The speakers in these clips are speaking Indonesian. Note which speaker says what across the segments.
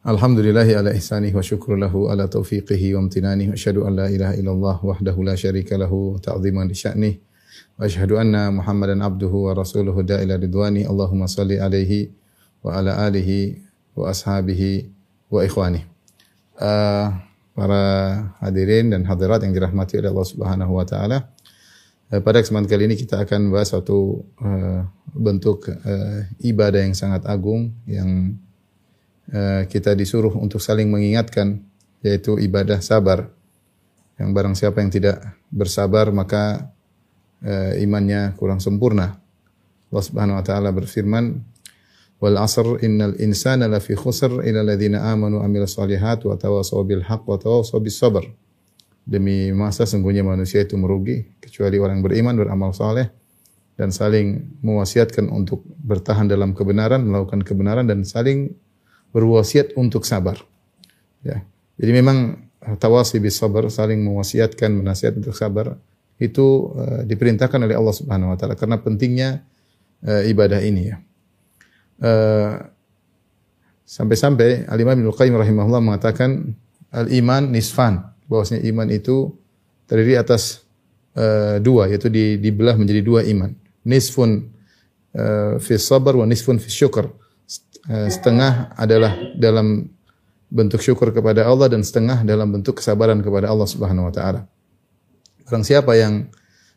Speaker 1: Alhamdulillahi ala ihsanih wa syukru lahu ala taufiqihi wa amtinanih wa asyhadu an la ilaha illallah wahdahu la syarika lahu ta'ziman li sya'nih wa asyhadu anna Muhammadan abduhu wa rasuluhu da'ila ridwani Allahumma salli alaihi wa ala alihi wa ashabihi wa ikhwani. Uh, para hadirin dan hadirat yang dirahmati oleh Allah Subhanahu wa taala. Eh, Pada kesempatan kali ini kita akan membahas suatu eh, bentuk eh, ibadah yang sangat agung yang kita disuruh untuk saling mengingatkan yaitu ibadah sabar. Yang barang siapa yang tidak bersabar maka eh, imannya kurang sempurna. Allah Subhanahu wa taala berfirman, "Wal 'asr innal insana lafi khusr illa alladziina aamanu wa 'amilus shalihaati wa tawassaw bil haqq wa tawassaw bis sabr." Demi masa sungguhnya manusia itu merugi kecuali orang beriman beramal saleh dan saling mewasiatkan untuk bertahan dalam kebenaran, melakukan kebenaran dan saling berwasiat untuk sabar. Ya. Jadi memang tawasi bis sabar, saling mewasiatkan, menasihat untuk sabar itu eh, diperintahkan oleh Allah Subhanahu wa taala karena pentingnya eh, ibadah ini ya. Eh, sampai-sampai Al-Imam Ibnu Qayyim rahimahullah mengatakan al-iman nisfan, bahwasanya iman itu terdiri atas eh, dua yaitu di, dibelah menjadi dua iman. Nisfun eh, fi sabar wa nisfun fi syukur. Eh, setengah adalah dalam bentuk syukur kepada Allah dan setengah dalam bentuk kesabaran kepada Allah Subhanahu wa taala. Barang siapa yang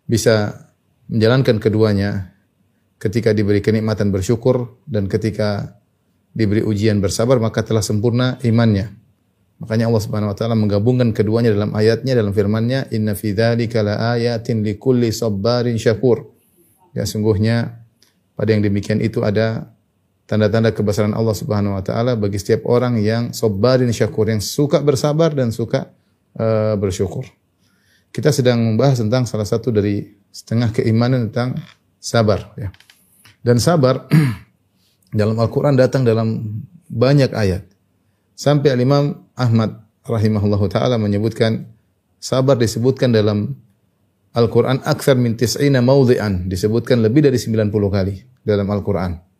Speaker 1: bisa menjalankan keduanya ketika diberi kenikmatan bersyukur dan ketika diberi ujian bersabar maka telah sempurna imannya. Makanya Allah Subhanahu wa taala menggabungkan keduanya dalam ayatnya dalam firman-Nya inna fi dzalika laayatin likulli sabbarin syakur. Ya sungguhnya pada yang demikian itu ada tanda-tanda kebesaran Allah Subhanahu wa taala bagi setiap orang yang sabbarin syakur yang suka bersabar dan suka uh, bersyukur. Kita sedang membahas tentang salah satu dari setengah keimanan tentang sabar ya. Dan sabar dalam Al-Qur'an datang dalam banyak ayat. Sampai Al-Imam Ahmad rahimahullahu taala menyebutkan sabar disebutkan dalam Al-Qur'an akthar min tis'ina mawdhi'an, disebutkan lebih dari 90 kali dalam Al-Qur'an.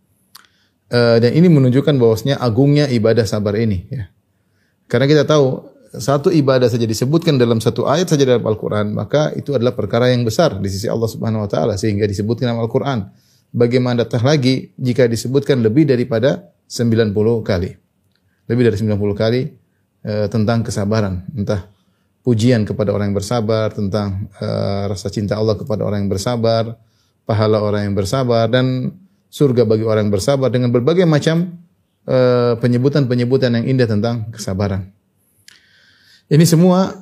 Speaker 1: Eh, dan ini menunjukkan bahwasanya agungnya ibadah sabar ini ya. Karena kita tahu satu ibadah saja disebutkan dalam satu ayat saja dalam Al-Qur'an, maka itu adalah perkara yang besar di sisi Allah Subhanahu wa taala sehingga disebutkan dalam Al-Qur'an. Bagaimana datang lagi jika disebutkan lebih daripada 90 kali. Lebih dari 90 kali eh, tentang kesabaran, entah pujian kepada orang yang bersabar, tentang eh, rasa cinta Allah kepada orang yang bersabar, pahala orang yang bersabar dan surga bagi orang yang bersabar dengan berbagai macam eh, penyebutan-penyebutan yang indah tentang kesabaran. Ini semua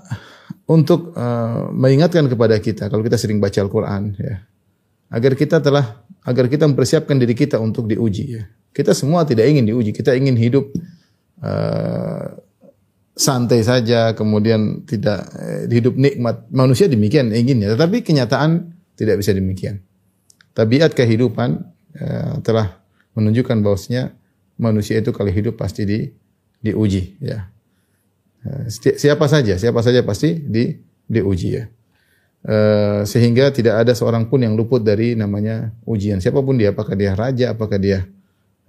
Speaker 1: untuk uh, mengingatkan kepada kita kalau kita sering baca Al-Qur'an ya. Agar kita telah agar kita mempersiapkan diri kita untuk diuji ya. Kita semua tidak ingin diuji, kita ingin hidup uh, santai saja, kemudian tidak eh, hidup nikmat. Manusia demikian inginnya, tetapi kenyataan tidak bisa demikian. Tabiat kehidupan uh, telah menunjukkan bahwasanya manusia itu kalau hidup pasti di diuji ya. Seti- Siapa saja, siapa saja pasti di diuji ya. Eh, sehingga tidak ada seorang pun yang luput dari namanya ujian. Siapa pun dia, apakah dia raja, apakah dia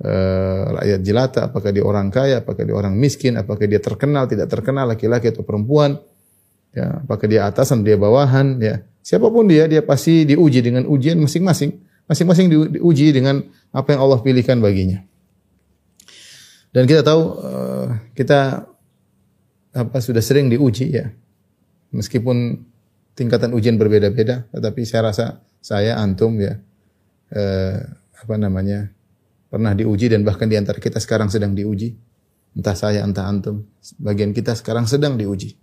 Speaker 1: eh, rakyat jelata, apakah dia orang kaya, apakah dia orang miskin, apakah dia terkenal, tidak terkenal, laki-laki atau perempuan, ya, apakah dia atasan, dia bawahan, ya. Siapa pun dia, dia pasti diuji dengan ujian masing-masing. Masing-masing di- diuji dengan apa yang Allah pilihkan baginya. Dan kita tahu eh, kita apa sudah sering diuji ya. Meskipun tingkatan ujian berbeda-beda, tetapi saya rasa saya antum ya eh, apa namanya pernah diuji dan bahkan di antara kita sekarang sedang diuji. Entah saya, entah antum, sebagian kita sekarang sedang diuji.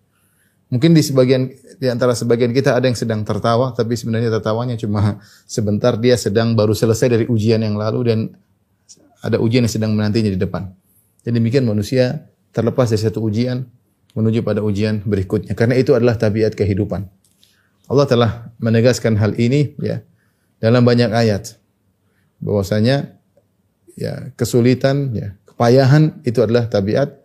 Speaker 1: Mungkin di sebagian di antara sebagian kita ada yang sedang tertawa, tapi sebenarnya tertawanya cuma sebentar dia sedang baru selesai dari ujian yang lalu dan ada ujian yang sedang menantinya di depan. Dan demikian manusia terlepas dari satu ujian menuju pada ujian berikutnya. Karena itu adalah tabiat kehidupan. Allah telah menegaskan hal ini ya dalam banyak ayat bahwasanya ya kesulitan ya kepayahan itu adalah tabiat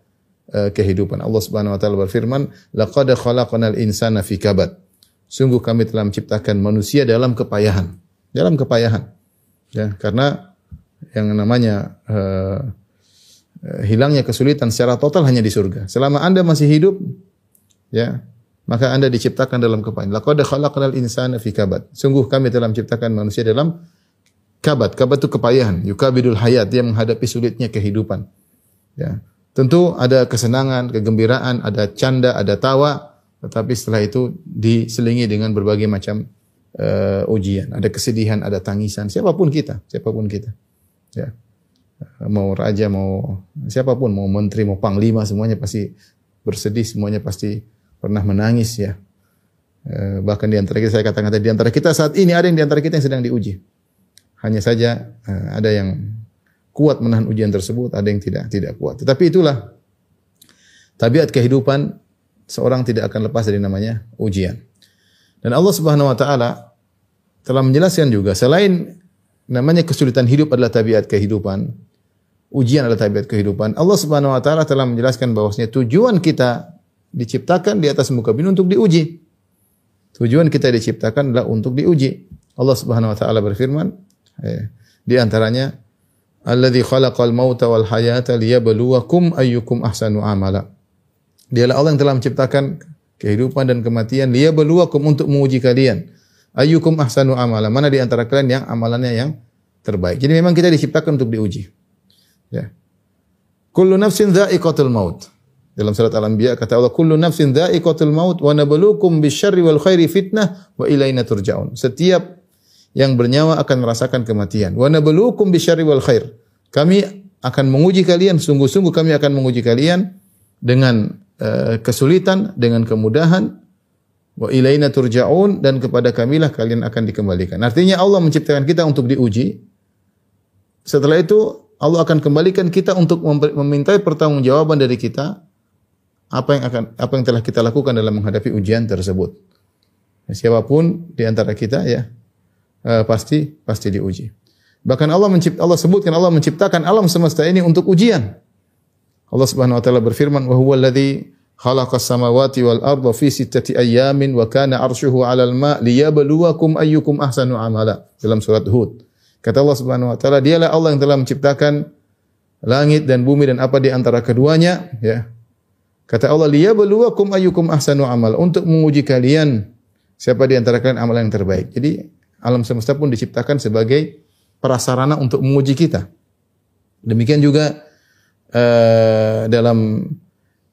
Speaker 1: uh, kehidupan. Allah Subhanahu wa taala berfirman, "Laqad khalaqnal insana fi kabad." Sungguh kami telah menciptakan manusia dalam kepayahan. Dalam kepayahan. Ya, karena yang namanya uh, hilangnya kesulitan secara total hanya di surga. Selama Anda masih hidup, ya, maka Anda diciptakan dalam kepayahan. Laqad khalaqnal insana fi kabad. Sungguh kami telah menciptakan manusia dalam kabad. Kabad itu kepayahan, yukabidul hayat, dia menghadapi sulitnya kehidupan. Ya. Tentu ada kesenangan, kegembiraan, ada canda, ada tawa, tetapi setelah itu diselingi dengan berbagai macam uh, ujian. Ada kesedihan, ada tangisan, siapa pun kita, siapa pun kita. Ya. Mau raja, mau siapa pun, mau menteri, mau panglima, semuanya pasti bersedih, semuanya pasti pernah menangis ya. Eh, bahkan di antara kita saya katakan tadi di antara kita saat ini ada yang di antara kita yang sedang diuji. Hanya saja eh, ada yang kuat menahan ujian tersebut, ada yang tidak tidak kuat. Tetapi itulah tabiat kehidupan seorang tidak akan lepas dari namanya ujian. Dan Allah Subhanahu wa taala telah menjelaskan juga selain namanya kesulitan hidup adalah tabiat kehidupan, ujian adalah tabiat kehidupan. Allah Subhanahu wa taala telah menjelaskan bahwasanya tujuan kita diciptakan di atas muka bumi untuk diuji. Tujuan kita diciptakan adalah untuk diuji. Allah Subhanahu wa taala berfirman, eh, di antaranya alladzi khalaqal mauta wal hayata liyabluwakum ayyukum ahsanu amala. Dialah Allah yang telah menciptakan kehidupan dan kematian liyabluwakum untuk menguji kalian. Ayyukum ahsanu amala. Mana di antara kalian yang amalannya yang terbaik. Jadi memang kita diciptakan untuk diuji. Ya. Kullu nafsin dha'iqatul maut. Dalam surat Al-Anbiya kata Allah, "Kullu nafsin dha'iqatul maut wa nabluukum bisyarri wal khairi fitnah wa ilaina turja'un." Setiap yang bernyawa akan merasakan kematian. Wa nabluukum bisyarri wal khair. Kami akan menguji kalian, sungguh-sungguh kami akan menguji kalian dengan uh, kesulitan, dengan kemudahan. Wa ilaina turja'un dan kepada kamilah kalian akan dikembalikan. Artinya Allah menciptakan kita untuk diuji. Setelah itu Allah akan kembalikan kita untuk memintai pertanggungjawaban dari kita apa yang akan apa yang telah kita lakukan dalam menghadapi ujian tersebut. Siapa pun di antara kita ya uh, pasti pasti diuji. Bahkan Allah mencipt Allah sebutkan Allah menciptakan alam semesta ini untuk ujian. Allah Subhanahu wa taala berfirman wa huwa alladhi khalaqas samawati wal arda fi sittati ayyamin wa kana arshuhu 'alal ma' liyabluwakum ayyukum ahsanu amala dalam surat Hud. Kata Allah Subhanahu wa taala dialah Allah yang telah menciptakan langit dan bumi dan apa di antara keduanya ya Kata Allah, liyabluwakum ayyukum ahsanu amal. Untuk menguji kalian siapa di antara kalian amal yang terbaik. Jadi alam semesta pun diciptakan sebagai prasarana untuk menguji kita. Demikian juga uh, dalam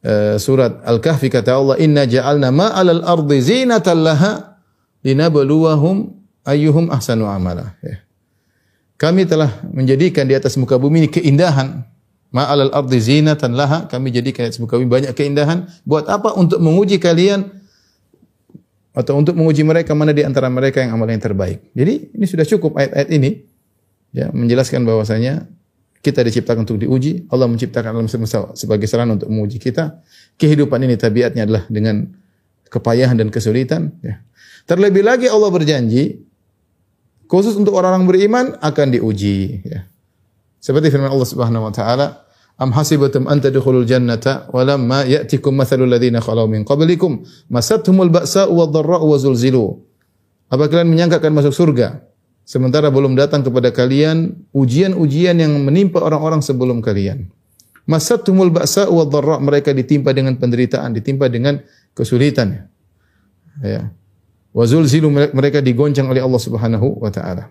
Speaker 1: uh, surat Al-Kahfi kata Allah, "Inna ja'alna ma'alal ardi zinatan laha linabluwahum ayyuhum ahsanu amala." Ya. Kami telah menjadikan di atas muka bumi ini keindahan Ma'alal ardi zinatan laha, kami jadikan di muka bumi banyak keindahan. Buat apa? Untuk menguji kalian atau untuk menguji mereka mana di antara mereka yang amal yang terbaik. Jadi ini sudah cukup ayat-ayat ini ya menjelaskan bahwasanya kita diciptakan untuk diuji. Allah menciptakan alam semesta sebagai sarana untuk menguji kita. Kehidupan ini tabiatnya adalah dengan kepayahan dan kesulitan. Ya. Terlebih lagi Allah berjanji khusus untuk orang-orang beriman akan diuji. Ya. Seperti firman Allah Subhanahu wa taala, "Am hasibatum an tadkhulul jannata wa lamma ya'tikum mathalul ladzina khalau min qablikum masathumul ba'sa'u wadh-dharra'u wa zulzilu." Apa kalian menyangka akan masuk surga sementara belum datang kepada kalian ujian-ujian yang menimpa orang-orang sebelum kalian? Masathumul ba'sa'u wadh-dharra' mereka ditimpa dengan penderitaan, ditimpa dengan kesulitan. Ya. Wa zulzilu mereka digoncang oleh Allah Subhanahu wa taala.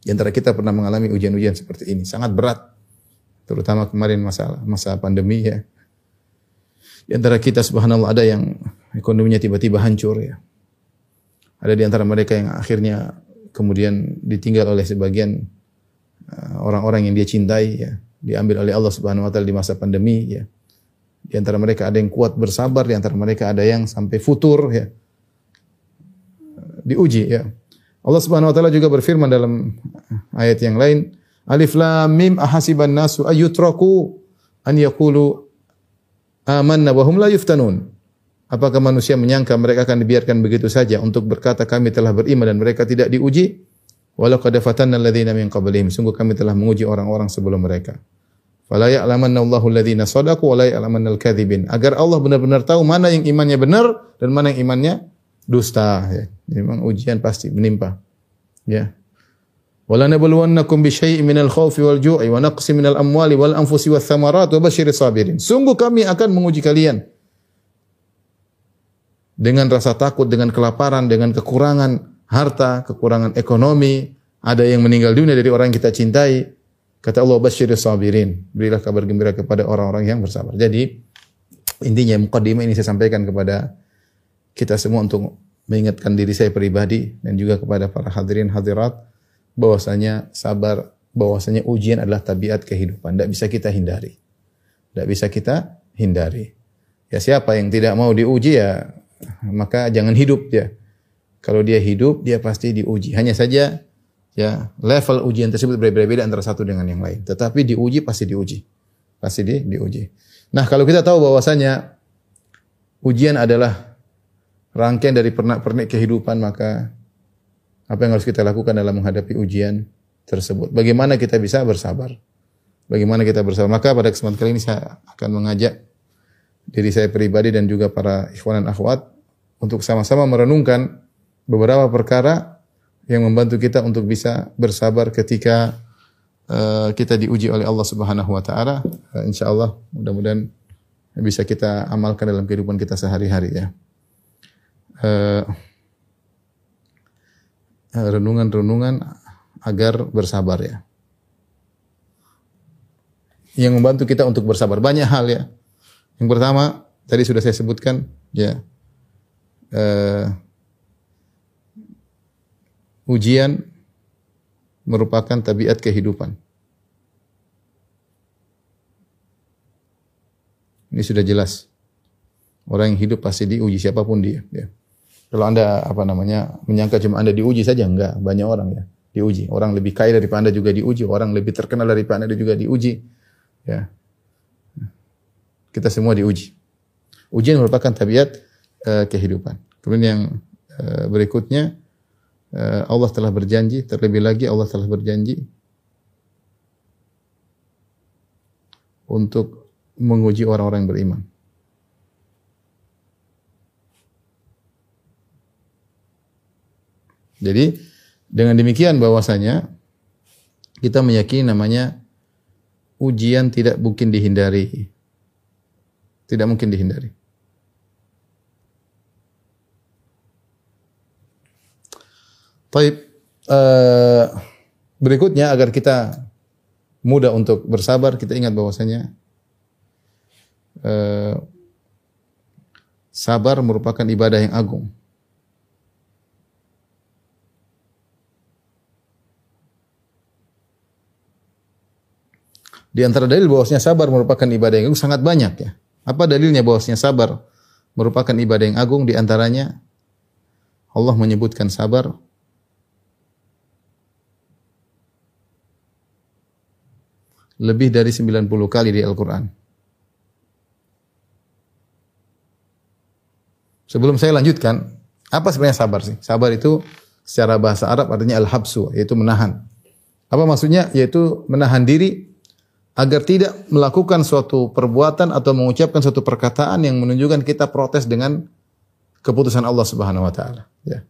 Speaker 1: Di antara kita pernah mengalami ujian-ujian seperti ini, sangat berat. Terutama kemarin masa masa pandemi ya. Di antara kita subhanallah ada yang ekonominya tiba-tiba hancur ya. Ada di antara mereka yang akhirnya kemudian ditinggal oleh sebagian uh, orang-orang yang dia cintai ya, diambil oleh Allah Subhanahu wa taala di masa pandemi ya. Di antara mereka ada yang kuat bersabar, di antara mereka ada yang sampai futur ya. Diuji ya. Allah Subhanahu wa taala juga berfirman dalam ayat yang lain, Alif lam mim ahasiban nasu ayyutraku an yaqulu amanna wa hum la yuftanun. Apakah manusia menyangka mereka akan dibiarkan begitu saja untuk berkata kami telah beriman dan mereka tidak diuji? Walau qad fatanna alladziina min qablihim. Sungguh kami telah menguji orang-orang sebelum mereka. Fala ya'lamanna Allahu alladziina shadaqu wa la ya'lamanna al-kadzibin. Agar Allah benar-benar tahu mana yang imannya benar dan mana yang imannya dusta ya. Memang ujian pasti menimpa. Ya. Bi syai'in minal khaufi wal ju'i wa naqsin minal amwali wal anfusi wath basyiris. Sungguh kami akan menguji kalian dengan rasa takut, dengan kelaparan, dengan kekurangan harta, kekurangan ekonomi, ada yang meninggal dunia dari orang yang kita cintai. Kata Allah, basyir sabirin. Berilah kabar gembira kepada orang-orang yang bersabar. Jadi, intinya mukadimah ini saya sampaikan kepada kita semua untuk mengingatkan diri saya pribadi dan juga kepada para hadirin hadirat bahwasanya sabar, bahwasanya ujian adalah tabiat kehidupan. Tidak bisa kita hindari. Tidak bisa kita hindari. Ya siapa yang tidak mau diuji ya maka jangan hidup dia. Kalau dia hidup, dia pasti diuji. Hanya saja ya level ujian tersebut berbeda-beda antara satu dengan yang lain. Tetapi diuji pasti diuji. Pasti di, diuji. Nah, kalau kita tahu bahwasanya ujian adalah rangkaian dari pernak-pernik kehidupan, maka apa yang harus kita lakukan dalam menghadapi ujian tersebut? Bagaimana kita bisa bersabar? Bagaimana kita bersabar? Maka pada kesempatan kali ini saya akan mengajak diri saya pribadi dan juga para ikhwan dan akhwat untuk sama-sama merenungkan beberapa perkara yang membantu kita untuk bisa bersabar ketika uh, kita diuji oleh Allah Subhanahu wa taala. Uh, insyaallah mudah-mudahan bisa kita amalkan dalam kehidupan kita sehari-hari ya. Uh, renungan-renungan agar bersabar ya. Yang membantu kita untuk bersabar banyak hal ya. Yang pertama, tadi sudah saya sebutkan, ya, uh, ujian merupakan tabiat kehidupan. Ini sudah jelas. Orang yang hidup pasti diuji siapa pun dia. Ya. Kalau anda apa namanya menyangka cuma anda diuji saja enggak, banyak orang ya diuji. Orang lebih kaya daripada anda juga diuji, orang lebih terkenal daripada anda juga diuji. Ya. Kita semua diuji. Ujian merupakan tabiat uh, kehidupan. Kemudian yang uh, berikutnya uh, Allah telah berjanji, terlebih lagi Allah telah berjanji untuk menguji orang-orang beriman. Jadi dengan demikian bahwasanya kita meyakini namanya ujian tidak mungkin dihindari. Tidak mungkin dihindari. Baik, uh, berikutnya agar kita mudah untuk bersabar, kita ingat bahwasanya uh, sabar merupakan ibadah yang agung. Di antara dalil bahwasanya sabar merupakan ibadah yang agung sangat banyak ya. Apa dalilnya bahwasanya sabar merupakan ibadah yang agung di antaranya Allah menyebutkan sabar lebih dari 90 kali di Al-Qur'an. Sebelum saya lanjutkan, apa sebenarnya sabar sih? Sabar itu secara bahasa Arab artinya al-habsu, yaitu menahan. Apa maksudnya? Yaitu menahan diri agar tidak melakukan suatu perbuatan atau mengucapkan suatu perkataan yang menunjukkan kita protes dengan keputusan Allah Subhanahu wa taala, ya.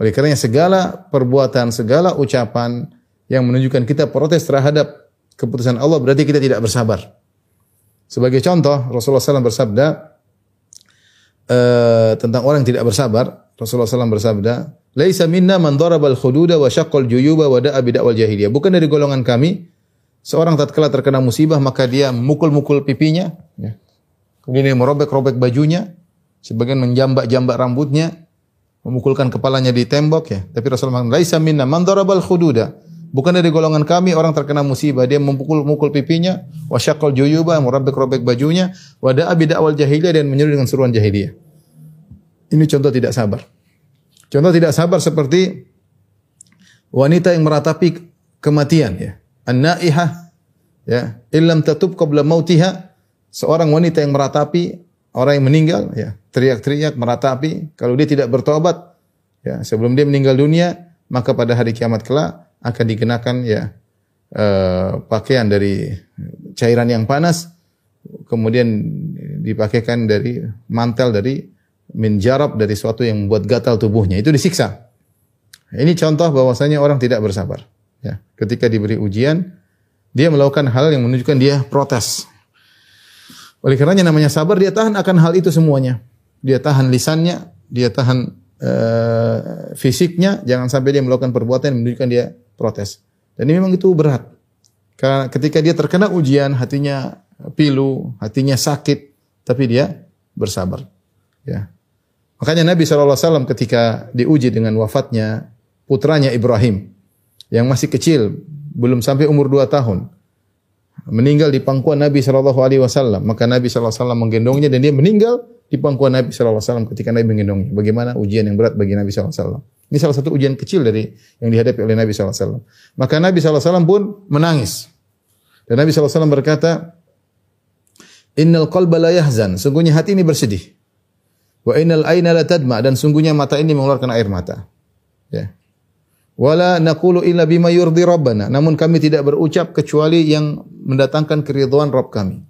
Speaker 1: Oleh karenanya segala perbuatan, segala ucapan yang menunjukkan kita protes terhadap keputusan Allah berarti kita tidak bersabar. Sebagai contoh, Rasulullah SAW bersabda uh, tentang orang yang tidak bersabar. Rasulullah SAW bersabda, "Laisa minna man darabal khududa wa syaqqal juyuba wa da'a bid'awal jahiliyah." Bukan dari golongan kami Seorang tatkala terkena musibah maka dia mukul-mukul pipinya, ya. kemudian dia merobek-robek bajunya, sebagian menjambak-jambak rambutnya, memukulkan kepalanya di tembok ya. Tapi Rasulullah mengatakan, "Laisa minna man darabal khududa." Bukan dari golongan kami orang terkena musibah dia memukul-mukul pipinya, wasyaqqal juyuba, merobek-robek bajunya, wa da'a bid'awal jahiliyah dan menyeru dengan seruan jahiliyah. Ini contoh tidak sabar. Contoh tidak sabar seperti wanita yang meratapi kematian ya an-naihah ya illam tatub qabla mautiha seorang wanita yang meratapi orang yang meninggal ya teriak-teriak meratapi kalau dia tidak bertobat ya sebelum dia meninggal dunia maka pada hari kiamat kelak akan dikenakan ya eh, pakaian dari cairan yang panas kemudian dipakaikan dari mantel dari menjarab dari suatu yang membuat gatal tubuhnya. Itu disiksa. Ini contoh bahwasanya orang tidak bersabar ya ketika diberi ujian dia melakukan hal yang menunjukkan dia protes oleh karenanya namanya sabar dia tahan akan hal itu semuanya. Dia tahan lisannya, dia tahan uh, fisiknya, jangan sampai dia melakukan perbuatan yang menunjukkan dia protes. Dan ini memang itu berat. Karena ketika dia terkena ujian, hatinya pilu, hatinya sakit, tapi dia bersabar. Ya. Makanya Nabi SAW ketika diuji dengan wafatnya putranya Ibrahim yang masih kecil, belum sampai umur dua tahun meninggal di pangkuan Nabi Shallallahu Alaihi Wasallam. Maka Nabi Shallallahu Alaihi Wasallam menggendongnya dan dia meninggal di pangkuan Nabi Shallallahu Alaihi Wasallam ketika Nabi menggendongnya. Bagaimana ujian yang berat bagi Nabi Shallallahu Alaihi Wasallam. Ini salah satu ujian kecil dari yang dihadapi oleh Nabi Shallallahu Alaihi Wasallam. Maka Nabi Shallallahu Alaihi Wasallam pun menangis. Dan Nabi Shallallahu Alaihi Wasallam berkata, Innal qalba la yahzan. Sungguhnya hati ini bersedih. Wa innal aina la tadma. Dan sungguhnya mata ini mengeluarkan air mata. Ya. Wala naqulu illa bima yurdi rabbana. Namun kami tidak berucap kecuali yang mendatangkan keridhaan Rabb kami.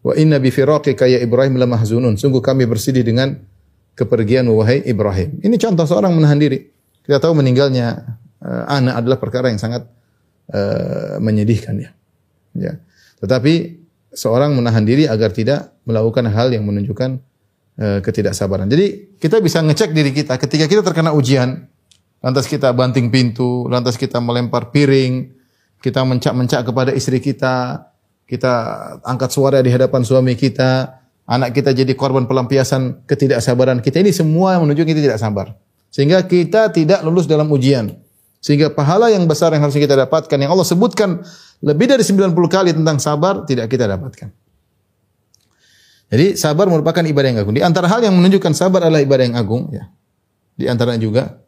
Speaker 1: Wa inna bi firaqika ya Ibrahim la mahzunun. Sungguh kami bersedih dengan kepergian wahai Ibrahim. Ini contoh seorang menahan diri. Kita tahu meninggalnya uh, anak adalah perkara yang sangat uh, menyedihkan ya. Ya. Tetapi seorang menahan diri agar tidak melakukan hal yang menunjukkan uh, ketidaksabaran. Jadi kita bisa ngecek diri kita ketika kita terkena ujian, lantas kita banting pintu, lantas kita melempar piring, kita mencak-mencak kepada istri kita, kita angkat suara di hadapan suami kita, anak kita jadi korban pelampiasan ketidaksabaran kita. Ini semua menunjukkan kita tidak sabar. Sehingga kita tidak lulus dalam ujian. Sehingga pahala yang besar yang harus kita dapatkan, yang Allah sebutkan lebih dari 90 kali tentang sabar, tidak kita dapatkan. Jadi sabar merupakan ibadah yang agung. Di antara hal yang menunjukkan sabar adalah ibadah yang agung. Ya. Di antara juga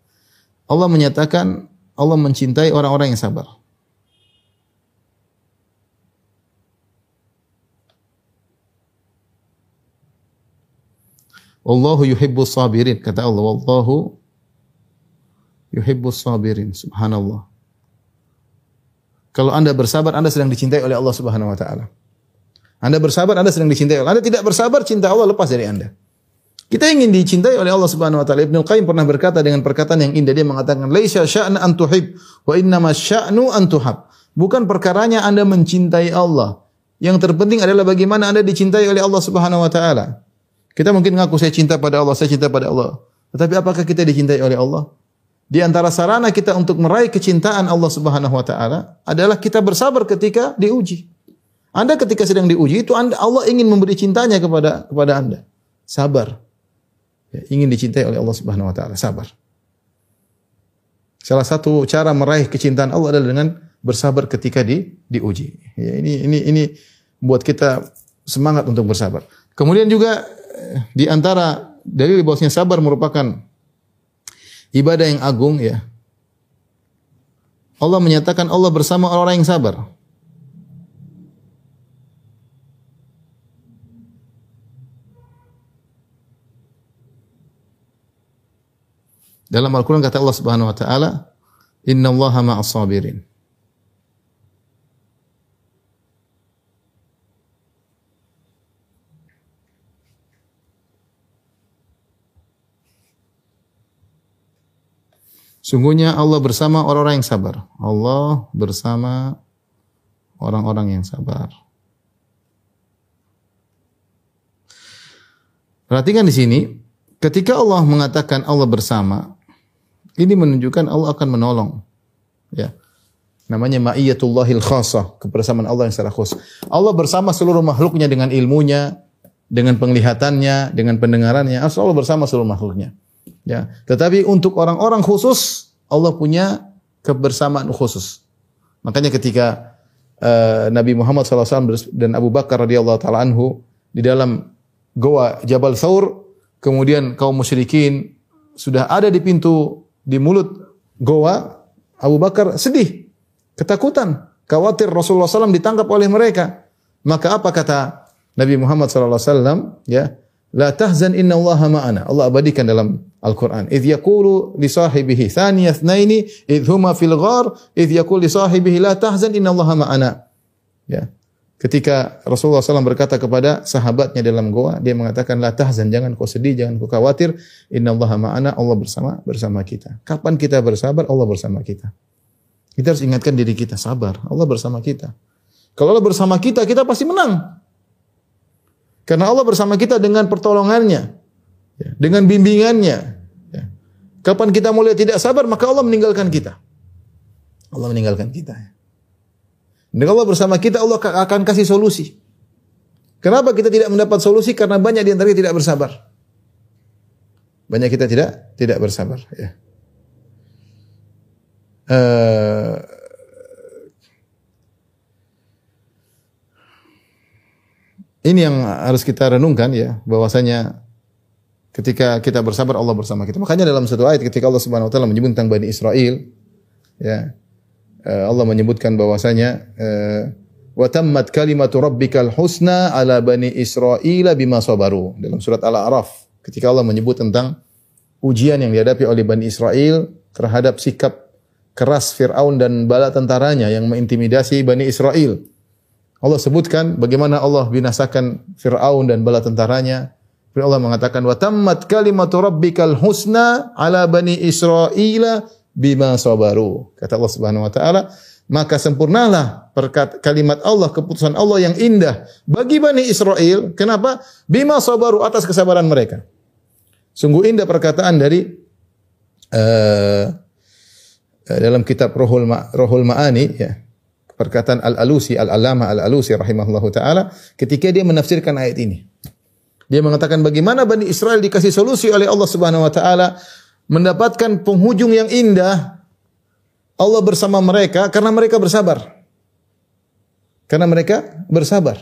Speaker 1: Allah menyatakan Allah mencintai orang-orang yang sabar. Allahu yuhibbus sabirin kata Allah wallahu yuhibbus sabirin subhanallah. Kalau Anda bersabar Anda sedang dicintai oleh Allah Subhanahu wa taala. Anda bersabar Anda sedang dicintai Anda tidak bersabar cinta Allah lepas dari Anda. Kita ingin dicintai oleh Allah Subhanahu wa taala. Ibnu Qayyim pernah berkata dengan perkataan yang indah dia mengatakan laisa sya'na an tuhib wa innama sya'nu an tuhab. Bukan perkaranya Anda mencintai Allah. Yang terpenting adalah bagaimana Anda dicintai oleh Allah Subhanahu wa taala. Kita mungkin ngaku saya cinta pada Allah, saya cinta pada Allah. Tetapi apakah kita dicintai oleh Allah? Di antara sarana kita untuk meraih kecintaan Allah Subhanahu wa taala adalah kita bersabar ketika diuji. Anda ketika sedang diuji itu Anda Allah ingin memberi cintanya kepada kepada Anda. Sabar. Ya, ingin dicintai oleh Allah Subhanahu wa taala, sabar. Salah satu cara meraih kecintaan Allah adalah dengan bersabar ketika di diuji. Ya, ini ini ini buat kita semangat untuk bersabar. Kemudian juga eh, di antara dari bahwasanya sabar merupakan ibadah yang agung ya. Allah menyatakan Allah bersama orang-orang yang sabar. Dalam Al-Quran kata Allah Subhanahu wa taala, "Inna Allaha ma'as sabirin." Sungguhnya Allah bersama orang-orang yang sabar. Allah bersama orang-orang yang sabar. Perhatikan di sini, ketika Allah mengatakan Allah bersama, ini menunjukkan Allah akan menolong. Ya. Namanya ma'iyatullahil khasah, kebersamaan Allah yang secara khusus. Allah bersama seluruh makhluknya dengan ilmunya, dengan penglihatannya, dengan pendengarannya. Allah bersama seluruh makhluknya. Ya. Tetapi untuk orang-orang khusus, Allah punya kebersamaan khusus. Makanya ketika uh, Nabi Muhammad SAW dan Abu Bakar radhiyallahu taala anhu di dalam goa Jabal Thawr, kemudian kaum musyrikin sudah ada di pintu di mulut goa, Abu Bakar sedih, ketakutan, khawatir Rasulullah SAW ditangkap oleh mereka. Maka apa kata Nabi Muhammad SAW? Ya, La tahzan inna Allaha ma'ana. Allah abadikan dalam Al-Quran. Idh yakulu li sahibihi thaniya thnaini idh huma fil ghar idh yakulu li sahibihi la tahzan inna Allaha ma'ana. Ya. Ketika Rasulullah SAW berkata kepada sahabatnya dalam goa, dia mengatakan la tahzan, jangan kau sedih, jangan kau khawatir. Inna Allaha ma'ana, Allah bersama bersama kita. Kapan kita bersabar, Allah bersama kita. Kita harus ingatkan diri kita, sabar. Allah bersama kita. Kalau Allah bersama kita, kita pasti menang. Karena Allah bersama kita dengan pertolongannya, ya, dengan bimbingannya. Ya. Kapan kita mulai tidak sabar, maka Allah meninggalkan kita. Allah meninggalkan kita. Dan Allah bersama kita, Allah akan kasih solusi. Kenapa kita tidak mendapat solusi? Karena banyak di antara kita tidak bersabar. Banyak kita tidak tidak bersabar. Ya. Uh, Ini yang harus kita renungkan ya, bahwasanya ketika kita bersabar Allah bersama kita. Makanya dalam satu ayat ketika Allah Subhanahu wa taala menyebut tentang Bani Israel ya Allah menyebutkan bahwasanya eh, wa tammat kalimatu rabbikal husna ala bani Israel bima sabaru dalam surat Al-A'raf ketika Allah menyebut tentang ujian yang dihadapi oleh Bani Israel terhadap sikap keras Fir'aun dan bala tentaranya yang mengintimidasi Bani Israel. Allah sebutkan bagaimana Allah binasakan Fir'aun dan bala tentaranya. Allah mengatakan tammat kalimatu rabbikal husna ala bani Israila bima sabaru. Kata Allah Subhanahu wa taala, maka sempurnalah perkat kalimat Allah, keputusan Allah yang indah bagi Bani Israel. Kenapa? Bima sabaru atas kesabaran mereka. Sungguh indah perkataan dari uh, dalam kitab Rohul, Ma, Rohul Ma'ani ya perkataan Al-Alusi, Al-Alama Al-Alusi rahimahullahu taala ketika dia menafsirkan ayat ini. Dia mengatakan bagaimana Bani Israel dikasih solusi oleh Allah Subhanahu wa taala mendapatkan penghujung yang indah Allah bersama mereka karena mereka bersabar. Karena mereka bersabar.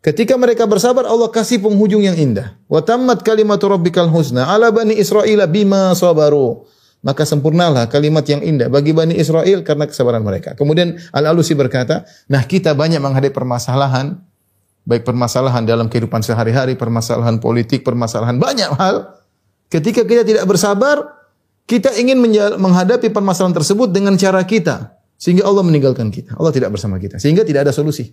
Speaker 1: Ketika mereka bersabar, Allah kasih penghujung yang indah. Wa tammat kalimatu rabbikal husna ala bani Israel bima sabaru maka sempurnalah kalimat yang indah bagi Bani Israel karena kesabaran mereka. Kemudian Al-Alusi berkata, nah kita banyak menghadapi permasalahan, baik permasalahan dalam kehidupan sehari-hari, permasalahan politik, permasalahan banyak hal. Ketika kita tidak bersabar, kita ingin menghadapi permasalahan tersebut dengan cara kita. Sehingga Allah meninggalkan kita. Allah tidak bersama kita. Sehingga tidak ada solusi.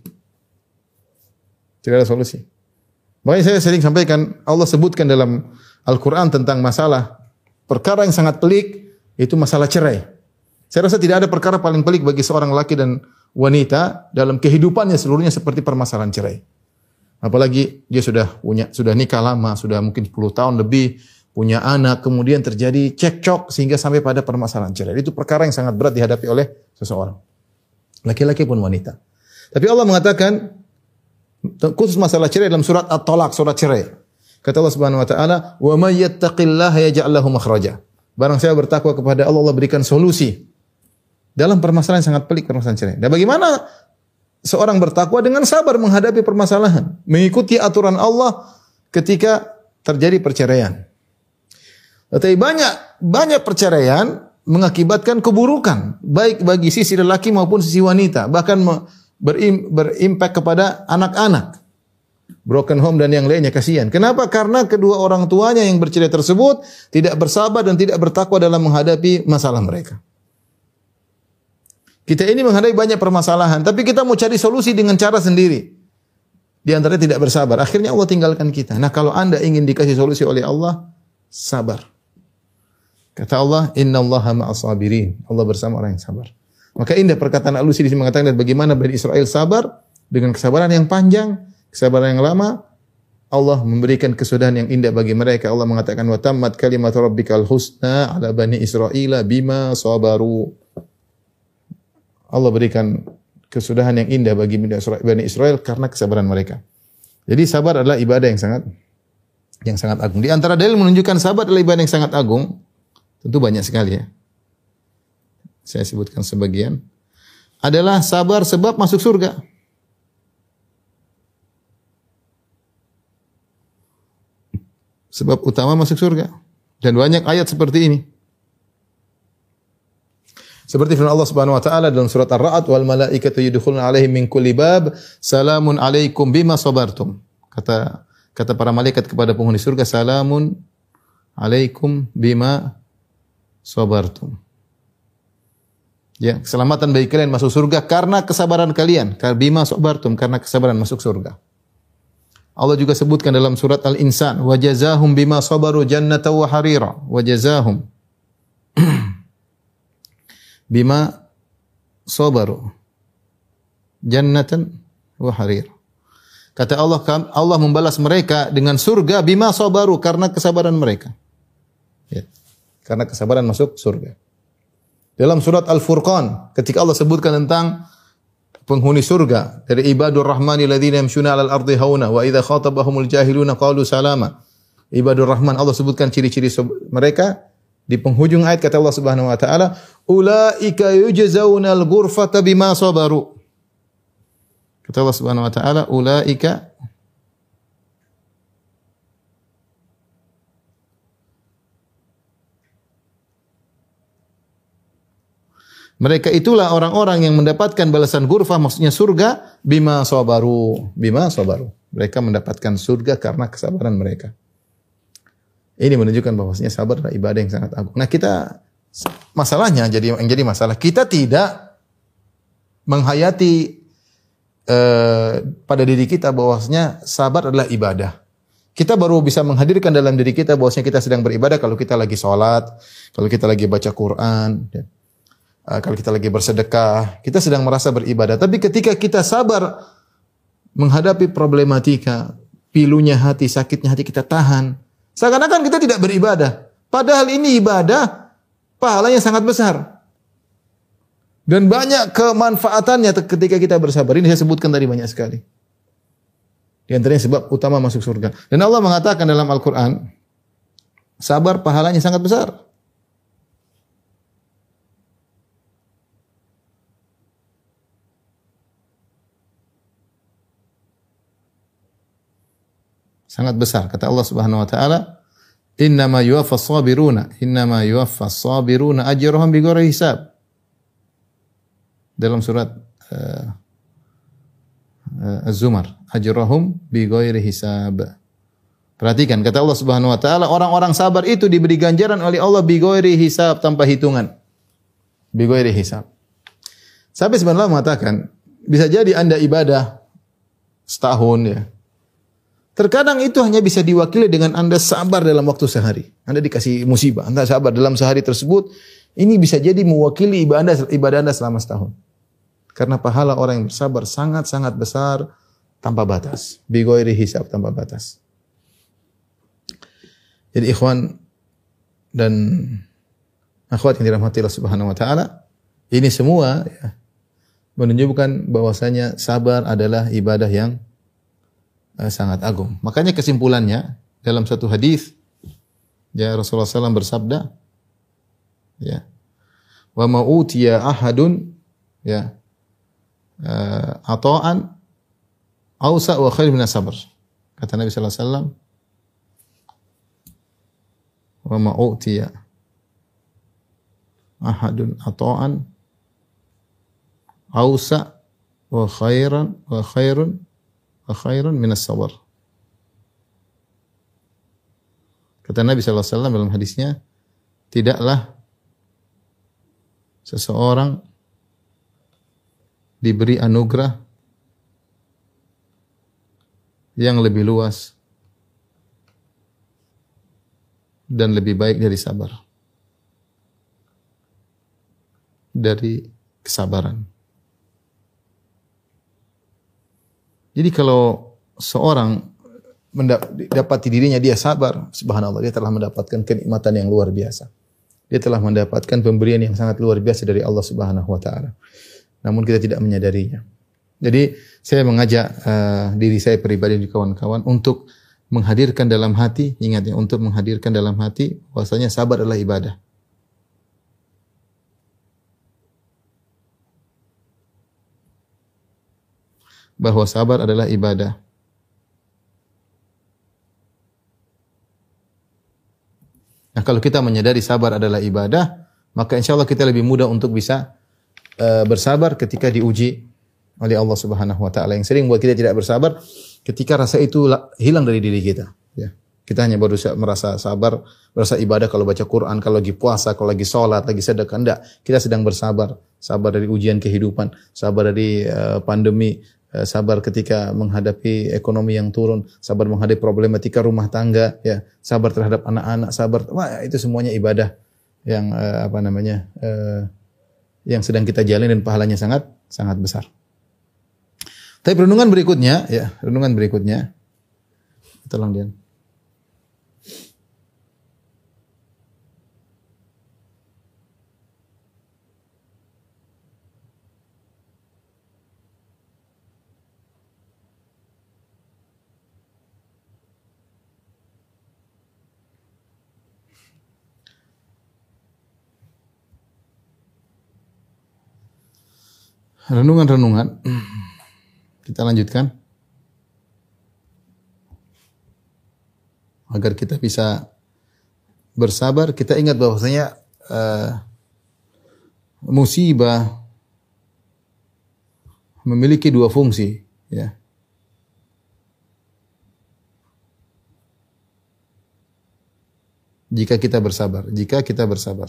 Speaker 1: Tidak ada solusi. Makanya saya sering sampaikan, Allah sebutkan dalam Al-Quran tentang masalah Perkara yang sangat pelik itu masalah cerai. Saya rasa tidak ada perkara paling pelik bagi seorang laki dan wanita dalam kehidupannya seluruhnya seperti permasalahan cerai. Apalagi dia sudah punya sudah nikah lama, sudah mungkin 10 tahun lebih, punya anak, kemudian terjadi cekcok sehingga sampai pada permasalahan cerai. Itu perkara yang sangat berat dihadapi oleh seseorang. Laki-laki pun wanita. Tapi Allah mengatakan khusus masalah cerai dalam surat At-Talaq, surat cerai. Kata Allah Subhanahu wa taala, "Wa may yattaqillaha yaj'al lahu makhraja." Barang saya bertakwa kepada Allah, Allah berikan solusi dalam permasalahan yang sangat pelik permasalahan cerai. Dan bagaimana seorang bertakwa dengan sabar menghadapi permasalahan, mengikuti aturan Allah ketika terjadi perceraian. Tetapi banyak banyak perceraian mengakibatkan keburukan baik bagi sisi lelaki maupun sisi wanita, bahkan berim, berimpak kepada anak-anak broken home dan yang lainnya kasihan. Kenapa? Karena kedua orang tuanya yang bercerai tersebut tidak bersabar dan tidak bertakwa dalam menghadapi masalah mereka. Kita ini menghadapi banyak permasalahan, tapi kita mau cari solusi dengan cara sendiri. Di antaranya tidak bersabar. Akhirnya Allah tinggalkan kita. Nah, kalau Anda ingin dikasih solusi oleh Allah, sabar. Kata Allah, Inna Allah ma'asabirin. Allah bersama orang yang sabar. Maka indah perkataan Alusi di sini mengatakan bagaimana Bani Israel sabar dengan kesabaran yang panjang, kesabaran yang lama, Allah memberikan kesudahan yang indah bagi mereka. Allah mengatakan wa tammat kalimat rabbikal husna ala bani Israel bima sabaru. Allah berikan kesudahan yang indah bagi Bani Israel karena kesabaran mereka. Jadi sabar adalah ibadah yang sangat yang sangat agung. Di antara dalil menunjukkan sabar adalah ibadah yang sangat agung. Tentu banyak sekali ya. Saya sebutkan sebagian. Adalah sabar sebab masuk surga. sebab utama masuk surga. Dan banyak ayat seperti ini. Seperti firman Allah Subhanahu wa taala dalam surat Ar-Ra'd wal malaikatu yadkhuluna alaihim min kulli bab salamun alaikum bima sabartum. Kata kata para malaikat kepada penghuni surga, "Salamun alaikum bima sabartum." Ya, keselamatan bagi kalian masuk surga karena kesabaran kalian. Bima sabartum karena kesabaran masuk surga. Allah juga sebutkan dalam surat Al-Insan, "Wa jazahum bima sabaru jannata wa harira." Wa jazahum bima sabaru jannatan wa harira. Kata Allah, Allah membalas mereka dengan surga bima sabaru karena kesabaran mereka. Ya. Karena kesabaran masuk surga. Dalam surat Al-Furqan, ketika Allah sebutkan tentang penghuni surga dari ibadur rahmani ladzina yamshuna 'alal ardi hauna wa idza khatabahumul jahiluna qalu salama. Ibadur rahman Allah sebutkan ciri-ciri mereka di penghujung ayat kata Allah Subhanahu wa taala ulaika yujzaunal ghurfata bima sabaru. Kata Allah Subhanahu wa taala ulaika Mereka itulah orang-orang yang mendapatkan balasan gurfah, maksudnya surga, bima sabaru. Bima sabaru. Mereka mendapatkan surga karena kesabaran mereka. Ini menunjukkan bahwasanya sabar adalah ibadah yang sangat agung. Nah kita, masalahnya jadi yang jadi masalah, kita tidak menghayati eh, pada diri kita bahwasanya sabar adalah ibadah. Kita baru bisa menghadirkan dalam diri kita bahwasanya kita sedang beribadah kalau kita lagi sholat, kalau kita lagi baca Quran, ya. Uh, kalau kita lagi bersedekah, kita sedang merasa beribadah. Tapi ketika kita sabar menghadapi problematika, pilunya hati, sakitnya hati kita tahan. Seakan-akan kita tidak beribadah. Padahal ini ibadah, pahalanya sangat besar. Dan banyak kemanfaatannya ketika kita bersabar. Ini saya sebutkan tadi banyak sekali. Di antaranya sebab utama masuk surga. Dan Allah mengatakan dalam Al-Quran, sabar pahalanya sangat besar. Sangat besar. Kata Allah Subhanahu wa taala, "Innama yuwaffas sabiruna, innama yuwaffas sabiruna ajrahum bighairi hisab." Dalam surat uh, uh, Az-Zumar, ajrahum bighairi hisab. Perhatikan kata Allah Subhanahu wa taala, orang-orang sabar itu diberi ganjaran oleh Allah bighairi hisab tanpa hitungan. Bighairi hisab. Sampai sebenarnya mengatakan, bisa jadi Anda ibadah setahun ya, Terkadang itu hanya bisa diwakili dengan Anda sabar dalam waktu sehari. Anda dikasih musibah, Anda sabar dalam sehari tersebut. Ini bisa jadi mewakili ibadah ibadah Anda selama setahun. Karena pahala orang yang bersabar sangat-sangat besar tanpa batas. Bigoiri hisab tanpa batas. Jadi ikhwan dan akhwat yang dirahmati Allah Subhanahu wa taala, ini semua ya, menunjukkan bahwasanya sabar adalah ibadah yang eh, sangat agung. Makanya kesimpulannya dalam satu hadis ya Rasulullah SAW bersabda ya wa ma'utiya ahadun ya uh, ata'an ausa wa khair min sabr. Kata Nabi sallallahu alaihi wasallam wa ma'utiya ahadun ata'an ausa wa khairan wa khairun khairun minas sabar. Kata Nabi SAW dalam hadisnya, tidaklah seseorang diberi anugerah yang lebih luas dan lebih baik dari sabar. Dari kesabaran. Jadi kalau seorang mendapati dirinya dia sabar, subhanallah dia telah mendapatkan kenikmatan yang luar biasa. Dia telah mendapatkan pemberian yang sangat luar biasa dari Allah Subhanahu wa taala. Namun kita tidak menyadarinya. Jadi saya mengajak uh, diri saya pribadi dan kawan-kawan untuk menghadirkan dalam hati, ingat ya, untuk menghadirkan dalam hati bahwasanya sabar adalah ibadah. Bahwa sabar adalah ibadah. Nah, kalau kita menyadari sabar adalah ibadah, maka insya Allah kita lebih mudah untuk bisa uh, bersabar ketika diuji oleh Allah Subhanahu wa taala. Yang sering buat kita tidak bersabar Ketika rasa itu la- hilang dari diri kita, ya. Kita hanya baru sa- merasa sabar, merasa ibadah kalau baca Quran, kalau lagi puasa, kalau lagi sholat, lagi sedekah. Enggak, kita sedang bersabar. Sabar dari ujian kehidupan, sabar dari eh, pandemi, sabar ketika menghadapi ekonomi yang turun, sabar menghadapi problematika rumah tangga, ya, sabar terhadap anak-anak, sabar. Wah, itu semuanya ibadah yang eh, apa namanya? eh, yang sedang kita jalani dan pahalanya sangat sangat besar. Tapi renungan berikutnya, ya, renungan berikutnya. Tolong Dian. Renungan-renungan. Kita lanjutkan. Agar kita bisa bersabar, kita ingat bahwasanya eh, musibah memiliki dua fungsi, ya. Jika kita bersabar, jika kita bersabar.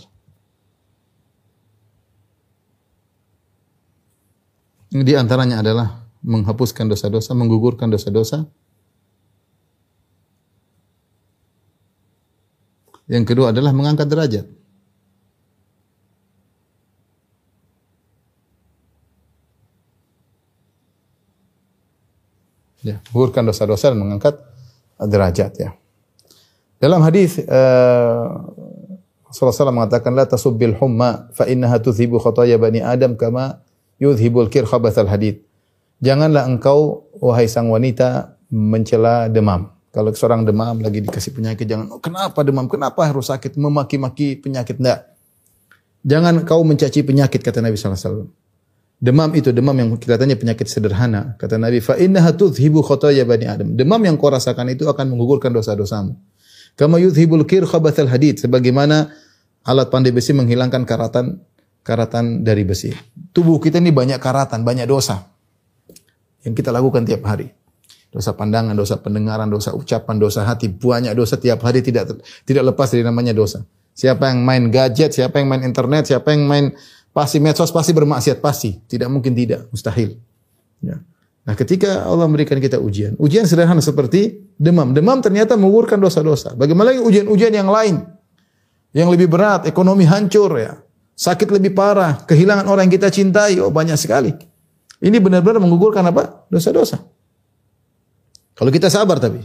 Speaker 1: Di antaranya adalah menghapuskan dosa-dosa, menggugurkan dosa-dosa. Yang kedua adalah mengangkat derajat. Ya, menggugurkan dosa-dosa dan mengangkat derajat ya. Dalam hadis uh, Rasulullah SAW mengatakan la tasubbil humma fa innaha tudhibu khataya bani Adam kama yudhibul kir khabathal hadid. Janganlah engkau wahai sang wanita mencela demam. Kalau seorang demam lagi dikasih penyakit jangan oh, kenapa demam? Kenapa harus sakit? Memaki-maki penyakit enggak. Jangan kau mencaci penyakit kata Nabi SAW. Demam itu demam yang kelihatannya penyakit sederhana. Kata Nabi, fa innaha tudhibu khataya bani Adam. Demam yang kau rasakan itu akan menggugurkan dosa-dosamu. Kama yudhibul kir khabathal hadid. Sebagaimana alat pandai besi menghilangkan karatan karatan dari besi. Tubuh kita ini banyak karatan, banyak dosa yang kita lakukan tiap hari. Dosa pandangan, dosa pendengaran, dosa ucapan, dosa hati, banyak dosa tiap hari tidak tidak lepas dari namanya dosa. Siapa yang main gadget, siapa yang main internet, siapa yang main pasti medsos pasti bermaksiat pasti, tidak mungkin tidak, mustahil. Ya. Nah, ketika Allah memberikan kita ujian, ujian sederhana seperti demam. Demam ternyata mengukurkan dosa-dosa. Bagaimana lagi ujian-ujian yang lain? Yang lebih berat, ekonomi hancur ya sakit lebih parah, kehilangan orang yang kita cintai, oh banyak sekali. Ini benar-benar menggugurkan apa? Dosa-dosa. Kalau kita sabar tapi.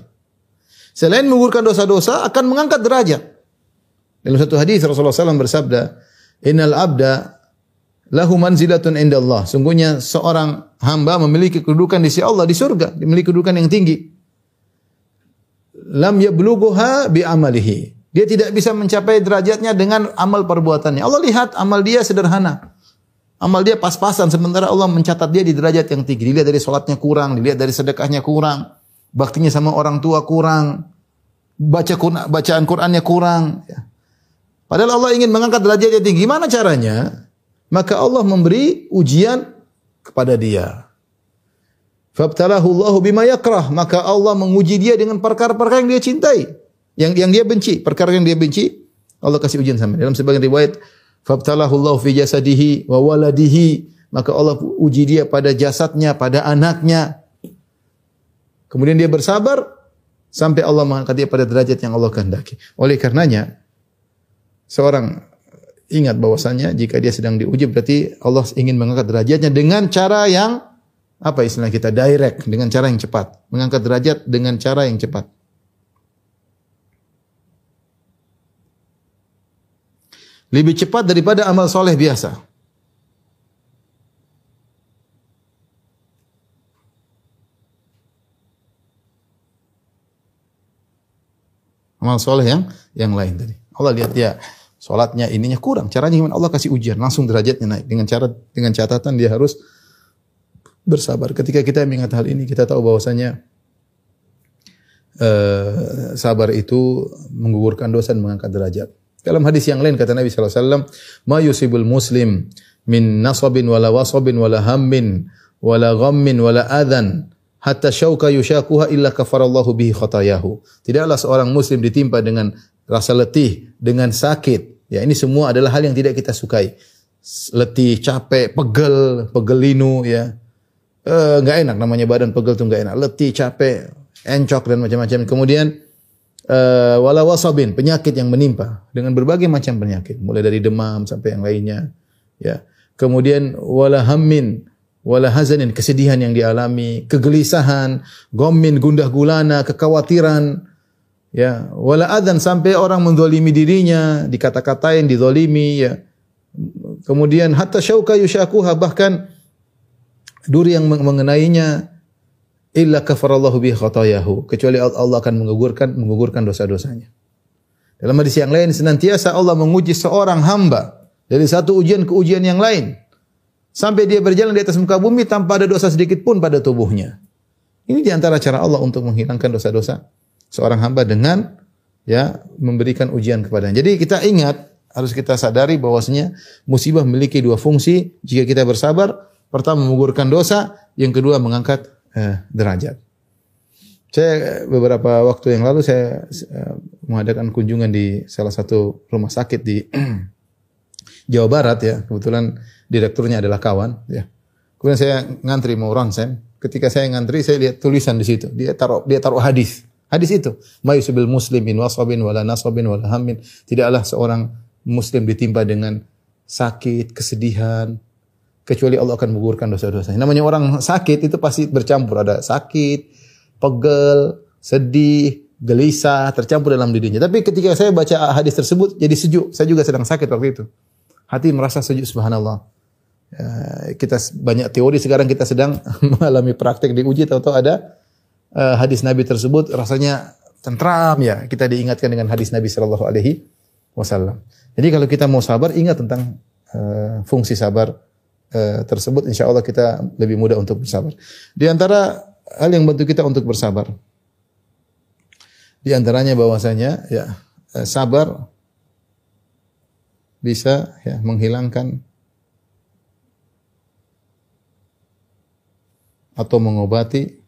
Speaker 1: Selain menggugurkan dosa-dosa, akan mengangkat derajat. Dalam satu hadis Rasulullah SAW bersabda, Innal abda lahu manzilatun inda Allah. Sungguhnya seorang hamba memiliki kedudukan di sisi Allah di surga, memiliki kedudukan yang tinggi. Lam yablughuha bi amalihi. Dia tidak bisa mencapai derajatnya dengan amal perbuatannya. Allah lihat amal dia sederhana. Amal dia pas-pasan sementara Allah mencatat dia di derajat yang tinggi. Dilihat dari sholatnya kurang, dilihat dari sedekahnya kurang, baktinya sama orang tua kurang, baca bacaan Qurannya kurang. Ya. Padahal Allah ingin mengangkat derajatnya tinggi. Gimana caranya? Maka Allah memberi ujian kepada dia. Fabtalahu Allahu bima yakrah. Maka Allah menguji dia dengan perkara-perkara yang dia cintai yang yang dia benci, perkara yang dia benci, Allah kasih ujian sama. Dalam sebagian riwayat, fabtalahu Allah fi jasadihi wa waladihi, maka Allah uji dia pada jasadnya, pada anaknya. Kemudian dia bersabar sampai Allah mengangkat dia pada derajat yang Allah kehendaki. Oleh karenanya, seorang ingat bahwasanya jika dia sedang diuji berarti Allah ingin mengangkat derajatnya dengan cara yang apa istilah kita direct dengan cara yang cepat, mengangkat derajat dengan cara yang cepat. Lebih cepat daripada amal soleh biasa. Amal soleh yang yang lain tadi. Allah lihat dia sholatnya ininya kurang. Caranya gimana? Allah kasih ujian, langsung derajatnya naik. Dengan cara dengan catatan dia harus bersabar. Ketika kita mengingat hal ini, kita tahu bahwasanya uh, sabar itu menggugurkan dosa dan mengangkat derajat. Dalam hadis yang lain kata Nabi sallallahu alaihi wasallam, "Ma yusibul muslim min nasabin wala wasabin wala hammin wala ghammin wala adhan hatta syauka yushakuha illa kafarallahu bihi khatayahu. Tidaklah seorang muslim ditimpa dengan rasa letih, dengan sakit. Ya, ini semua adalah hal yang tidak kita sukai. Letih, capek, pegel, pegelinu ya. Eh, enggak enak namanya badan pegel tuh enggak enak. Letih, capek, encok dan macam-macam. Kemudian uh, wala wasabin, penyakit yang menimpa dengan berbagai macam penyakit, mulai dari demam sampai yang lainnya, ya. Kemudian wala hammin, wala hazanin, kesedihan yang dialami, kegelisahan, gomin, gundah gulana, kekhawatiran, ya. Wala adan sampai orang mendolimi dirinya, dikata-katain, didolimi, ya. Kemudian hatta syauka yushakuha bahkan duri yang mengenainya illa kafarallahu bi khatayahu kecuali Allah akan menggugurkan menggugurkan dosa-dosanya. Dalam hadis yang lain senantiasa Allah menguji seorang hamba dari satu ujian ke ujian yang lain sampai dia berjalan di atas muka bumi tanpa ada dosa sedikit pun pada tubuhnya. Ini di antara cara Allah untuk menghilangkan dosa-dosa seorang hamba dengan ya memberikan ujian kepadanya. Jadi kita ingat harus kita sadari bahwasanya musibah memiliki dua fungsi. Jika kita bersabar, Pertama menggugurkan dosa, yang kedua mengangkat eh, derajat. Saya beberapa waktu yang lalu saya eh, mengadakan kunjungan di salah satu rumah sakit di Jawa Barat ya. Kebetulan direkturnya adalah kawan ya. Kemudian saya ngantri mau ronsen. Ketika saya ngantri saya lihat tulisan di situ. Dia taruh dia taruh hadis. Hadis itu, "Mayusibil muslimin wasabin wala nasabin wala hammin." Tidaklah seorang muslim ditimpa dengan sakit, kesedihan, kecuali Allah akan menggugurkan dosa-dosanya. Namanya orang sakit itu pasti bercampur ada sakit, pegel, sedih, gelisah tercampur dalam dirinya. Tapi ketika saya baca hadis tersebut jadi sejuk. Saya juga sedang sakit waktu itu. Hati merasa sejuk subhanallah. Ya, kita banyak teori sekarang kita sedang mengalami praktek diuji tahu-tahu ada uh, hadis Nabi tersebut rasanya tentram ya. Kita diingatkan dengan hadis Nabi sallallahu alaihi wasallam. Jadi kalau kita mau sabar ingat tentang uh, fungsi sabar Eh, tersebut insya Allah kita lebih mudah untuk bersabar. Di antara hal yang bantu kita untuk bersabar, di antaranya bahwasanya ya eh, sabar bisa ya menghilangkan atau mengobati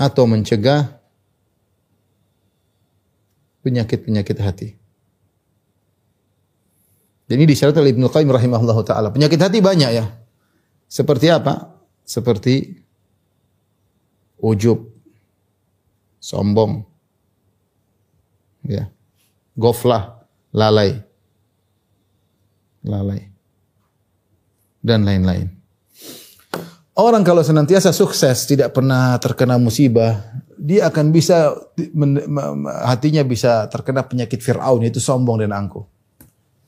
Speaker 1: atau mencegah penyakit-penyakit hati. Jadi disyaratkan oleh Ibnu Qayyim rahimahullah taala. Penyakit hati banyak ya. Seperti apa? Seperti ujub, sombong, ya, goflah, lalai, lalai, dan lain-lain. Orang kalau senantiasa sukses, tidak pernah terkena musibah, dia akan bisa hatinya bisa terkena penyakit Fir'aun itu sombong dan angkuh.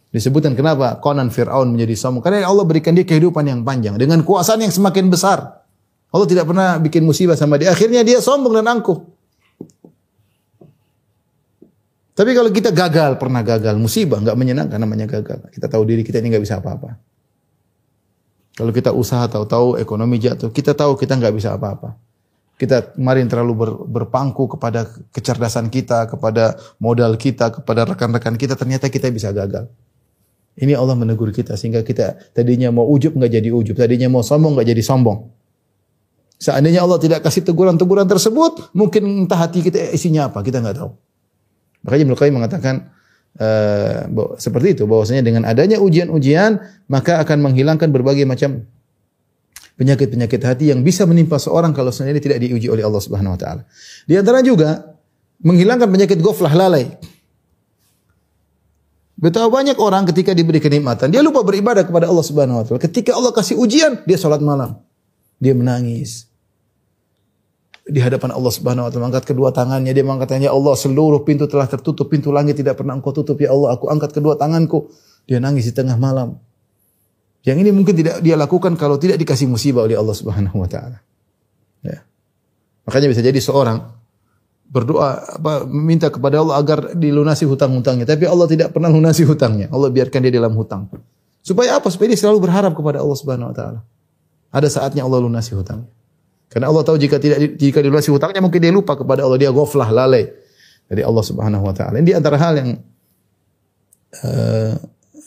Speaker 1: Disebutkan kenapa Konan Fir'aun menjadi sombong. Karena Allah berikan dia kehidupan yang panjang. Dengan kuasaan yang semakin besar. Allah tidak pernah bikin musibah sama dia. Akhirnya dia sombong dan angkuh. Tapi kalau kita gagal, pernah gagal, musibah, nggak menyenangkan namanya gagal. Kita tahu diri kita ini nggak bisa apa-apa. Kalau kita usaha tahu-tahu ekonomi jatuh, kita tahu kita nggak bisa apa-apa. Kita kemarin terlalu ber, berpangku kepada kecerdasan kita, kepada modal kita, kepada rekan-rekan kita, ternyata kita bisa gagal. Ini Allah menegur kita sehingga kita tadinya mau ujub nggak jadi ujub, tadinya mau sombong nggak jadi sombong. Seandainya Allah tidak kasih teguran-teguran tersebut, mungkin entah hati kita isinya apa, kita nggak tahu. Makanya Ibnu Qayyim mengatakan uh, seperti itu bahwasanya dengan adanya ujian-ujian maka akan menghilangkan berbagai macam penyakit-penyakit hati yang bisa menimpa seorang kalau seandainya tidak diuji oleh Allah Subhanahu wa taala. Di antara juga menghilangkan penyakit ghaflah lalai. Betapa banyak orang ketika diberi kenikmatan, dia lupa beribadah kepada Allah Subhanahu wa taala. Ketika Allah kasih ujian, dia salat malam. Dia menangis. Di hadapan Allah Subhanahu wa taala angkat kedua tangannya, dia mengatakan, "Ya Allah, seluruh pintu telah tertutup, pintu langit tidak pernah Engkau tutup, ya Allah, aku angkat kedua tanganku." Dia nangis di tengah malam. Yang ini mungkin tidak dia lakukan kalau tidak dikasih musibah oleh Allah Subhanahu wa taala. Ya. Makanya bisa jadi seorang berdoa apa minta kepada Allah agar dilunasi hutang-hutangnya tapi Allah tidak pernah lunasi hutangnya Allah biarkan dia dalam hutang supaya apa supaya dia selalu berharap kepada Allah Subhanahu wa taala ada saatnya Allah lunasi hutangnya karena Allah tahu jika tidak jika dilunasi hutangnya mungkin dia lupa kepada Allah dia ghaflah lalai dari Allah Subhanahu wa taala ini antara hal yang uh,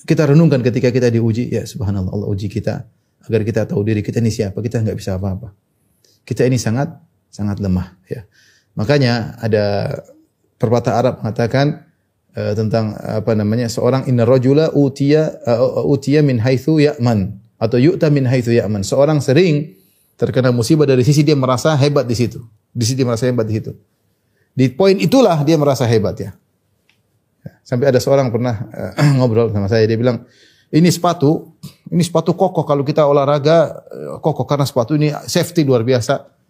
Speaker 1: kita renungkan ketika kita diuji ya subhanallah Allah uji kita agar kita tahu diri kita ini siapa. Kita nggak bisa apa-apa. Kita ini sangat sangat lemah. Ya. Makanya ada perpatah Arab mengatakan uh, tentang apa namanya seorang inna rajula utiya uh, utiya min haitsu ya'man atau yu'ta min haitsu ya'man. Seorang sering terkena musibah dari sisi dia merasa hebat di situ. Di sisi dia merasa hebat di situ. Di poin itulah dia merasa hebat ya. Sampai ada seorang pernah uh, ngobrol sama saya, dia bilang, ini sepatu, ini sepatu kokoh kalau kita olahraga kokoh karena sepatu ini safety luar biasa.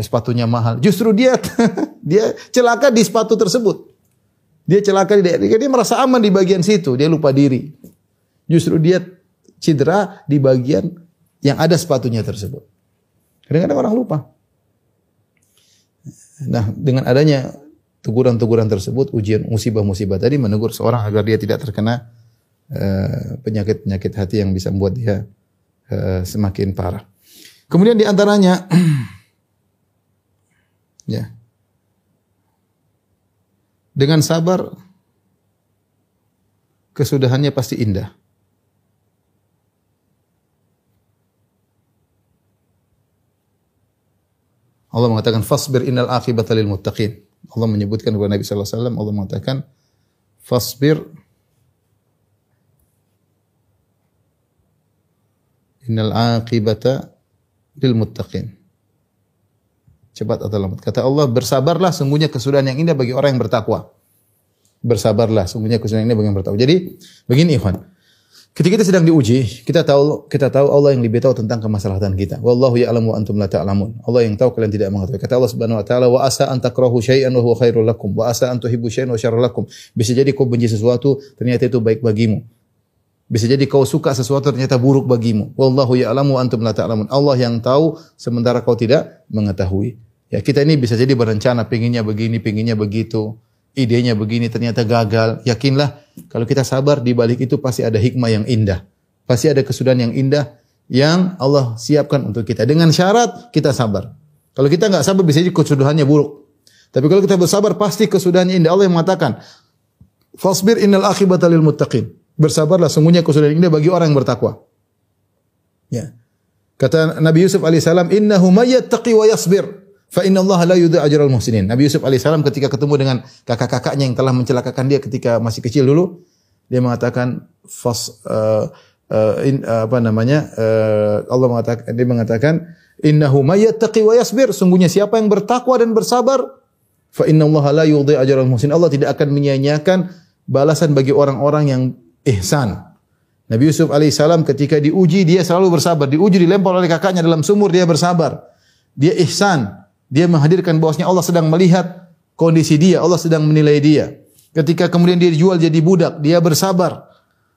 Speaker 1: Sepatunya mahal. Justru dia dia celaka di sepatu tersebut. Dia celaka di dia, dia merasa aman di bagian situ, dia lupa diri. Justru dia cedera di bagian yang ada sepatunya tersebut. Kadang-kadang orang lupa. Nah, dengan adanya teguran-teguran tersebut, ujian musibah-musibah tadi menegur seorang agar dia tidak terkena eh, penyakit-penyakit uh, hati yang bisa membuat dia uh, semakin parah. Kemudian di antaranya ya. Dengan sabar kesudahannya pasti indah. Allah mengatakan fasbir innal akibata lil muttaqin. Allah menyebutkan kepada Nabi sallallahu alaihi wasallam Allah mengatakan fasbir innal akibata lil muttaqin. Cepat atau lambat. Kata Allah, bersabarlah sungguhnya kesudahan yang indah bagi orang yang bertakwa. Bersabarlah sungguhnya kesudahan yang indah bagi yang bertakwa. Jadi begini ikhwan. Ketika kita sedang diuji, kita tahu kita tahu Allah yang lebih tahu tentang kemaslahatan kita. Wallahu ya'lamu wa antum la ta'lamun. Allah yang tahu kalian tidak mengetahui. Kata Allah Subhanahu wa taala, "Wa asa an takrahu syai'an wa huwa khairul lakum, wa asa an tuhibbu syai'an wa syarrul lakum." Bisa jadi kau benci sesuatu, ternyata itu baik bagimu. Bisa jadi kau suka sesuatu ternyata buruk bagimu. Wallahu ya'lamu antum la ta'lamun. Allah yang tahu sementara kau tidak mengetahui. Ya, kita ini bisa jadi berencana penginnya begini, penginnya begitu idenya begini ternyata gagal, yakinlah kalau kita sabar di balik itu pasti ada hikmah yang indah. Pasti ada kesudahan yang indah yang Allah siapkan untuk kita. Dengan syarat kita sabar. Kalau kita nggak sabar bisa jadi kesudahannya buruk. Tapi kalau kita bersabar pasti kesudahannya indah. Allah yang mengatakan, "Fasbir innal akhibata lil muttaqin." Bersabarlah sungguhnya kesudahan indah bagi orang yang bertakwa. Ya. Kata Nabi Yusuf alaihissalam, "Innahu may yattaqi wa yasbir." Fa inna Allah la yudha ajral muhsinin. Nabi Yusuf alaihissalam ketika ketemu dengan kakak-kakaknya yang telah mencelakakan dia ketika masih kecil dulu, dia mengatakan fas uh, uh, in, uh, apa namanya? Uh, Allah mengatakan dia mengatakan innahu may yattaqi wa yasbir. Sungguhnya siapa yang bertakwa dan bersabar, fa inna Allah la yudha ajral muhsinin. Allah tidak akan menyia-nyiakan balasan bagi orang-orang yang ihsan. Nabi Yusuf alaihissalam ketika diuji dia selalu bersabar. Diuji dilempar oleh kakaknya dalam sumur dia bersabar. Dia ihsan. Dia menghadirkan bahwasanya Allah sedang melihat kondisi dia, Allah sedang menilai dia. Ketika kemudian dia dijual jadi budak, dia bersabar.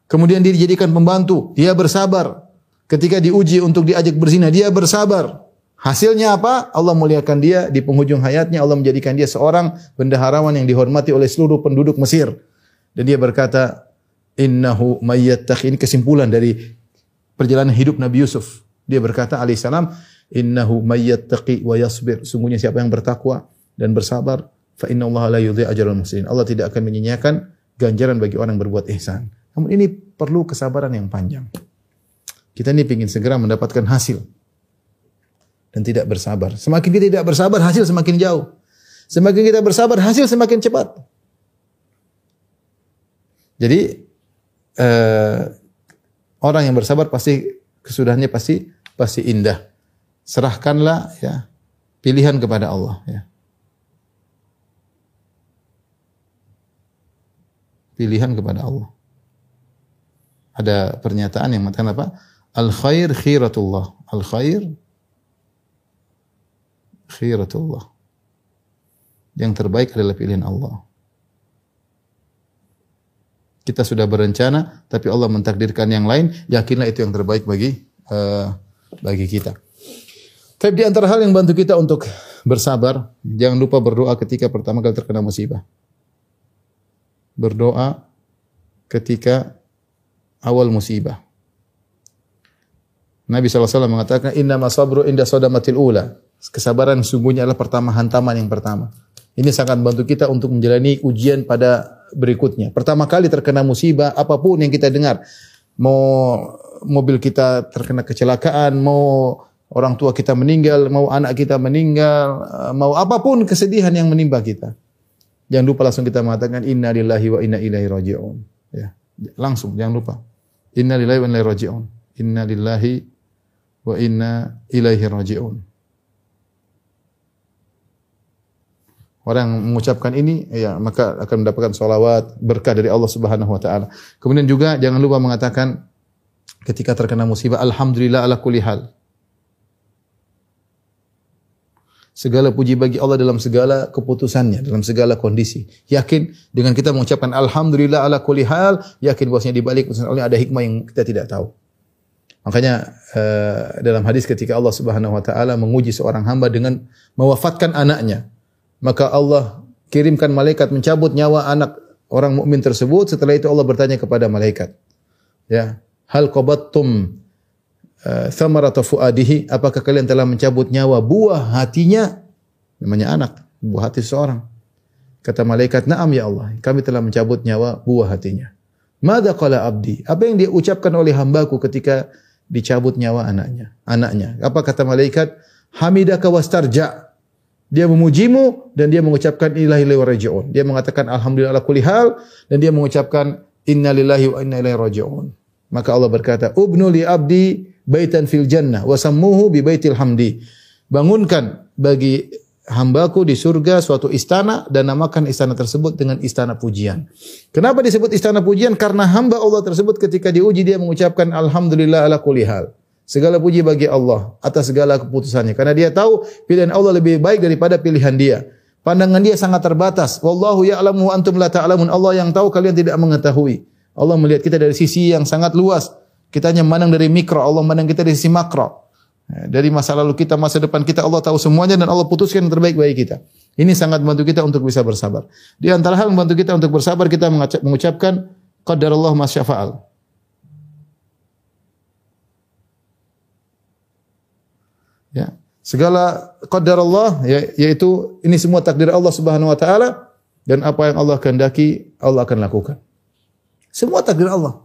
Speaker 1: Kemudian dia dijadikan pembantu, dia bersabar. Ketika diuji untuk diajak berzina, dia bersabar. Hasilnya apa? Allah muliakan dia di penghujung hayatnya Allah menjadikan dia seorang bendaharawan yang dihormati oleh seluruh penduduk Mesir. Dan dia berkata, "Innahu mayyattaqi." Ini kesimpulan dari perjalanan hidup Nabi Yusuf. Dia berkata alaihissalam, Innahu mayyattaqi wa yasbir. Sungguhnya siapa yang bertakwa dan bersabar, fa inna la yudhi'u ajral muslimin. Allah tidak akan menyia-nyiakan ganjaran bagi orang yang berbuat ihsan. Namun ini perlu kesabaran yang panjang. Kita ini ingin segera mendapatkan hasil dan tidak bersabar. Semakin kita tidak bersabar, hasil semakin jauh. Semakin kita bersabar, hasil semakin cepat. Jadi eh, orang yang bersabar pasti kesudahannya pasti pasti indah serahkanlah ya pilihan kepada Allah ya. Pilihan kepada Allah. Ada pernyataan yang mengatakan apa? Al khair khiratullah. Al khair khiratullah. Yang terbaik adalah pilihan Allah. Kita sudah berencana, tapi Allah mentakdirkan yang lain. Yakinlah itu yang terbaik bagi uh, bagi kita. Tapi di antara hal yang bantu kita untuk bersabar, jangan lupa berdoa ketika pertama kali terkena musibah. Berdoa ketika awal musibah. Nabi SAW mengatakan, Inna masabru inda sodamatil ula. Kesabaran sungguhnya adalah pertama hantaman yang pertama. Ini sangat bantu kita untuk menjalani ujian pada berikutnya. Pertama kali terkena musibah, apa pun yang kita dengar. Mau mobil kita terkena kecelakaan, mau orang tua kita meninggal, mau anak kita meninggal, eh, mau apa pun kesedihan yang menimpa kita. Jangan lupa langsung kita mengatakan inna lillahi wa inna ilaihi raji'un. Ya. Langsung jangan lupa. Inna lillahi wa inna ilaihi raji'un. Inna lillahi wa inna ilaihi raji'un. Orang yang mengucapkan ini ya maka akan mendapatkan salawat berkah dari Allah Subhanahu wa taala. Kemudian juga jangan lupa mengatakan ketika terkena musibah alhamdulillah ala kulli hal. Segala puji bagi Allah dalam segala keputusannya, dalam segala kondisi. Yakin dengan kita mengucapkan alhamdulillah ala kulli hal, yakin bahwasanya di balik Allah ada hikmah yang kita tidak tahu. Makanya uh, dalam hadis ketika Allah Subhanahu wa taala menguji seorang hamba dengan mewafatkan anaknya, maka Allah kirimkan malaikat mencabut nyawa anak orang mukmin tersebut. Setelah itu Allah bertanya kepada malaikat, ya, hal qabattum uh, thamarata fuadihi? Apakah kalian telah mencabut nyawa buah hatinya? Namanya anak, buah hati seseorang. Kata malaikat, "Na'am ya Allah, kami telah mencabut nyawa buah hatinya." Mada qala abdi? Apa yang dia ucapkan oleh hambaku ketika dicabut nyawa anaknya? Anaknya. Apa kata malaikat? Hamidaka wastarja. Dia memujimu dan dia mengucapkan inilah ilaihi raji'un. Dia mengatakan alhamdulillah ala kulli hal dan dia mengucapkan innalillahi wa inna ilaihi raji'un. Maka Allah berkata, "Ubnu li abdi baitan fil jannah wa sammuhu bi baitil hamdi." Bangunkan bagi hambaku di surga suatu istana dan namakan istana tersebut dengan istana pujian. Kenapa disebut istana pujian? Karena hamba Allah tersebut ketika diuji dia mengucapkan alhamdulillah ala kulli hal. Segala puji bagi Allah atas segala keputusannya. Karena dia tahu pilihan Allah lebih baik daripada pilihan dia. Pandangan dia sangat terbatas. Wallahu ya'lamu antum la ta'lamun. Allah yang tahu kalian tidak mengetahui. Allah melihat kita dari sisi yang sangat luas. Kita hanya memandang dari mikro, Allah memandang kita dari sisi makro. Ya, dari masa lalu kita, masa depan kita, Allah tahu semuanya dan Allah putuskan yang terbaik bagi kita. Ini sangat membantu kita untuk bisa bersabar. Di antara hal membantu kita untuk bersabar, kita mengucapkan qadarullah masyafa'al. Ya. Segala qadar Allah ya, yaitu ini semua takdir Allah Subhanahu wa taala dan apa yang Allah kehendaki Allah akan lakukan. Semua takdir Allah.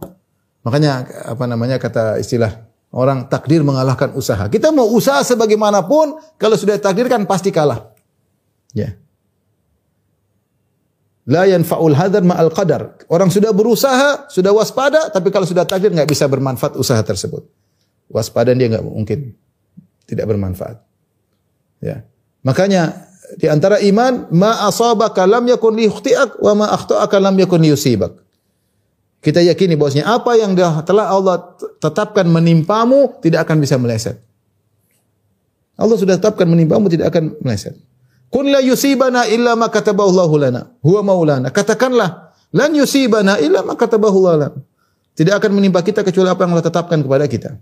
Speaker 1: Makanya apa namanya kata istilah orang takdir mengalahkan usaha. Kita mau usaha sebagaimanapun kalau sudah takdirkan pasti kalah. Ya. La yanfa'ul hadar ma'al qadar. Orang sudah berusaha, sudah waspada, tapi kalau sudah takdir nggak bisa bermanfaat usaha tersebut. Waspada dia nggak mungkin tidak bermanfaat. Ya. Makanya di antara iman ma asabaka lam yakun liyukhti'ak wa ma akhta'aka lam yakun. Kita yakini bahwasanya apa yang telah Allah tetapkan menimpamu tidak akan bisa meleset. Allah sudah tetapkan menimpamu tidak akan meleset. Kun la yusibana illa ma katabahu Allahu lana. Huwa maulana. Katakanlah lan yusibana illa ma katabahu lana. Tidak akan menimpa kita kecuali apa yang Allah tetapkan kepada kita.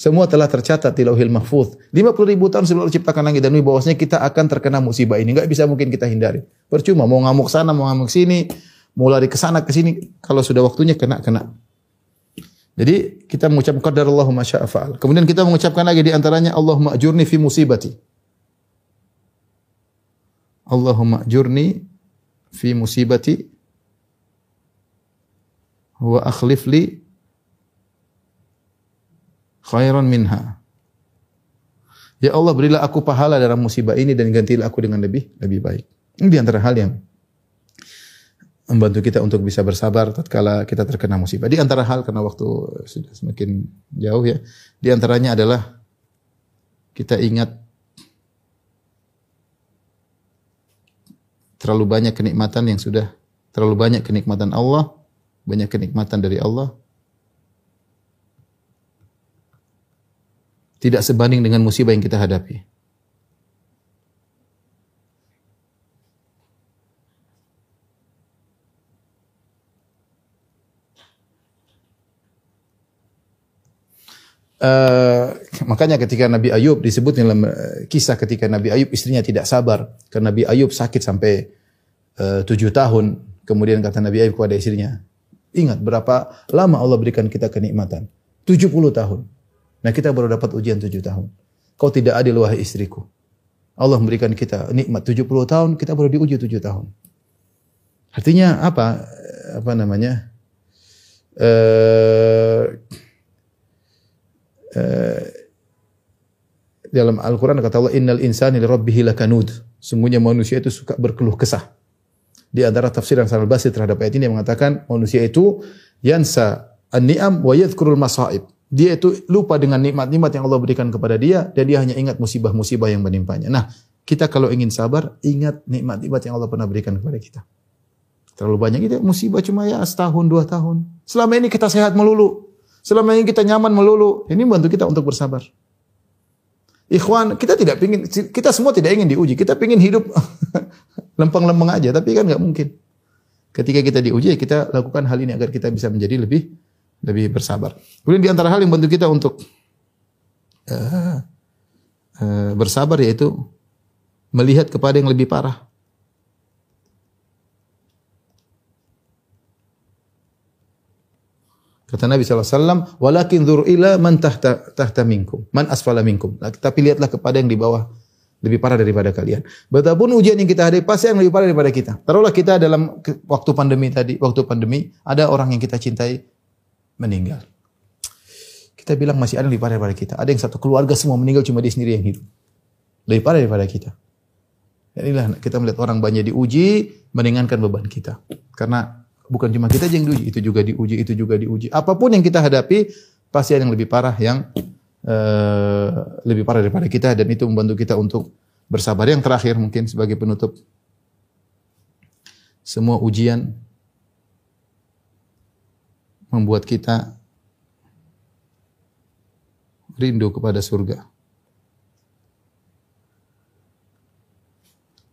Speaker 1: Semua telah tercatat di Lauhil Mahfuz. 50 ribu tahun sebelum Allah ciptakan langit dan bumi bahwasanya kita akan terkena musibah ini. Enggak bisa mungkin kita hindari. Percuma mau ngamuk sana, mau ngamuk sini, mau lari ke sana ke sini, kalau sudah waktunya kena kena. Jadi kita mengucapkan qadarullahu ma fa'al. Kemudian kita mengucapkan lagi di antaranya Allahumma ajurni fi musibati. Allahumma ajurni fi musibati wa akhlif li khairan minha. Ya Allah berilah aku pahala dalam musibah ini dan gantilah aku dengan lebih lebih baik. Ini di antara hal yang membantu kita untuk bisa bersabar tatkala kita terkena musibah. Di antara hal karena waktu sudah semakin jauh ya. Di antaranya adalah kita ingat terlalu banyak kenikmatan yang sudah terlalu banyak kenikmatan Allah, banyak kenikmatan dari Allah tidak sebanding dengan musibah yang kita hadapi. Uh, makanya ketika Nabi Ayub disebut dalam uh, kisah ketika Nabi Ayub istrinya tidak sabar. Karena Nabi Ayub sakit sampai uh, tujuh tahun. Kemudian kata Nabi Ayub kepada istrinya ingat berapa lama Allah berikan kita kenikmatan? 70 tahun Nah kita baru dapat ujian tujuh tahun. Kau tidak adil wahai istriku. Allah memberikan kita nikmat 70 tahun, kita baru diuji tujuh tahun. Artinya apa? Eh, apa namanya? Uh, uh, dalam Al-Quran kata Allah, Innal insani li rabbihi lakanud. Sungguhnya manusia itu suka berkeluh kesah. Di antara tafsir yang sangat basi terhadap ayat ini yang mengatakan manusia itu yansa an-ni'am wa yadhkurul masaib dia itu lupa dengan nikmat-nikmat yang Allah berikan kepada dia dan dia hanya ingat musibah-musibah yang menimpanya. Nah, kita kalau ingin sabar, ingat nikmat-nikmat yang Allah pernah berikan kepada kita. Terlalu banyak itu musibah cuma ya setahun dua tahun. Selama ini kita sehat melulu. Selama ini kita nyaman melulu. Ini membantu kita untuk bersabar. Ikhwan, kita tidak pingin, kita semua tidak ingin diuji. Kita ingin hidup lempeng-lempeng aja, tapi kan nggak mungkin. Ketika kita diuji, kita lakukan hal ini agar kita bisa menjadi lebih lebih bersabar. Kemudian di antara hal yang membantu kita untuk uh, uh, bersabar yaitu melihat kepada yang lebih parah. Kata Nabi SAW, walakin dhur ila man tahta, tahta minkum, man asfala minkum. Nah, tapi lihatlah kepada yang di bawah lebih parah daripada kalian. Betapun ujian yang kita hadapi pasti yang lebih parah daripada kita. Taruhlah kita dalam waktu pandemi tadi, waktu pandemi ada orang yang kita cintai meninggal. Kita bilang masih ada yang lebih parah daripada kita. Ada yang satu keluarga semua meninggal cuma dia sendiri yang hidup. Lebih parah daripada kita. Inilah kita melihat orang banyak diuji, meringankan beban kita. Karena bukan cuma kita yang diuji, itu juga diuji, itu juga diuji. Apa pun yang kita hadapi, pasti ada yang lebih parah yang uh, lebih parah daripada kita dan itu membantu kita untuk bersabar. Yang terakhir mungkin sebagai penutup, semua ujian membuat kita rindu kepada surga.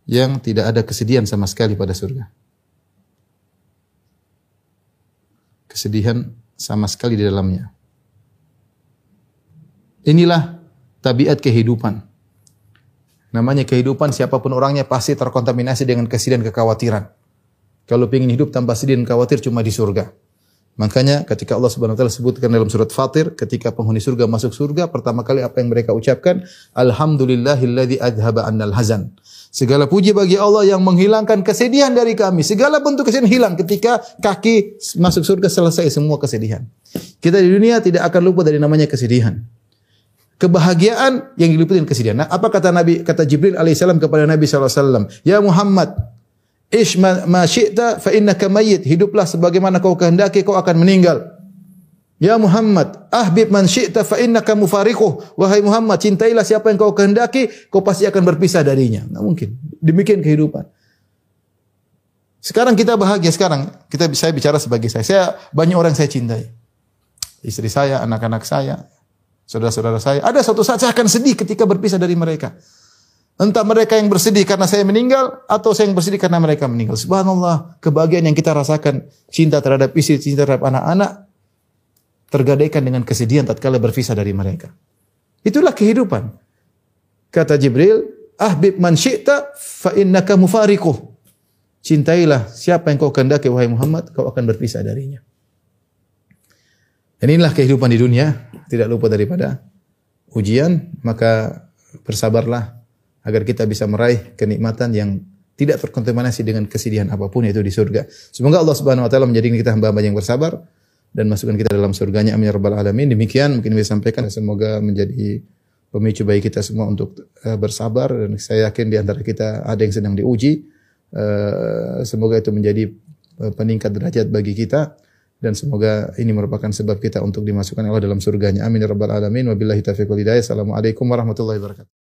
Speaker 1: Yang tidak ada kesedihan sama sekali pada surga. kesedihan sama sekali di dalamnya. Inilah tabiat kehidupan. Namanya kehidupan siapa pun orangnya pasti terkontaminasi dengan kesedihan kekhawatiran. Kalau ingin hidup tanpa sedih dan khawatir cuma di surga. Makanya ketika Allah Subhanahu wa taala sebutkan dalam surat Fatir ketika penghuni surga masuk surga pertama kali apa yang mereka ucapkan alhamdulillahilladzi adhaba annal hazan Segala puji bagi Allah yang menghilangkan kesedihan dari kami. Segala bentuk kesedihan hilang ketika kaki masuk surga selesai semua kesedihan. Kita di dunia tidak akan lupa dari namanya kesedihan. Kebahagiaan yang diliputi dengan kesedihan. Nah, apa kata Nabi kata Jibril alaihissalam kepada Nabi SAW? Ya Muhammad, ish ma, ma syi'ta fa innaka mayyit. Hiduplah sebagaimana kau kehendaki kau akan meninggal. Ya Muhammad, ahbib man syi'ta fa innaka mufariquh. Wahai Muhammad, cintailah siapa yang kau kehendaki, kau pasti akan berpisah darinya. Enggak mungkin. Demikian kehidupan. Sekarang kita bahagia sekarang. Kita saya bicara sebagai saya. Saya banyak orang saya cintai. Istri saya, anak-anak saya, saudara-saudara saya. Ada suatu saat saya akan sedih ketika berpisah dari mereka. Entah mereka yang bersedih karena saya meninggal atau saya yang bersedih karena mereka meninggal. Subhanallah, kebahagiaan yang kita rasakan cinta terhadap istri, cinta terhadap anak-anak tergadaikan dengan kesedihan tatkala berpisah dari mereka. Itulah kehidupan. Kata Jibril, ahbib man syi'ta fa innaka mufariquh. Cintailah siapa yang kau kehendaki wahai Muhammad, kau akan berpisah darinya. Dan inilah kehidupan di dunia, tidak lupa daripada ujian, maka bersabarlah agar kita bisa meraih kenikmatan yang tidak terkontaminasi dengan kesedihan apa pun yaitu di surga. Semoga Allah Subhanahu wa taala menjadikan kita hamba-hamba yang bersabar dan masukkan kita dalam surganya. Amin ya rabbal alamin. Demikian mungkin bisa sampaikan. Semoga menjadi pemicu bagi kita semua untuk uh, bersabar. Dan saya yakin di antara kita ada yang sedang diuji. Uh, semoga itu menjadi uh, peningkat derajat bagi kita. Dan semoga ini merupakan sebab kita untuk dimasukkan Allah dalam surganya. Amin ya rabbal alamin. Wabillahi taufiq wal hidayah. Assalamualaikum warahmatullahi wabarakatuh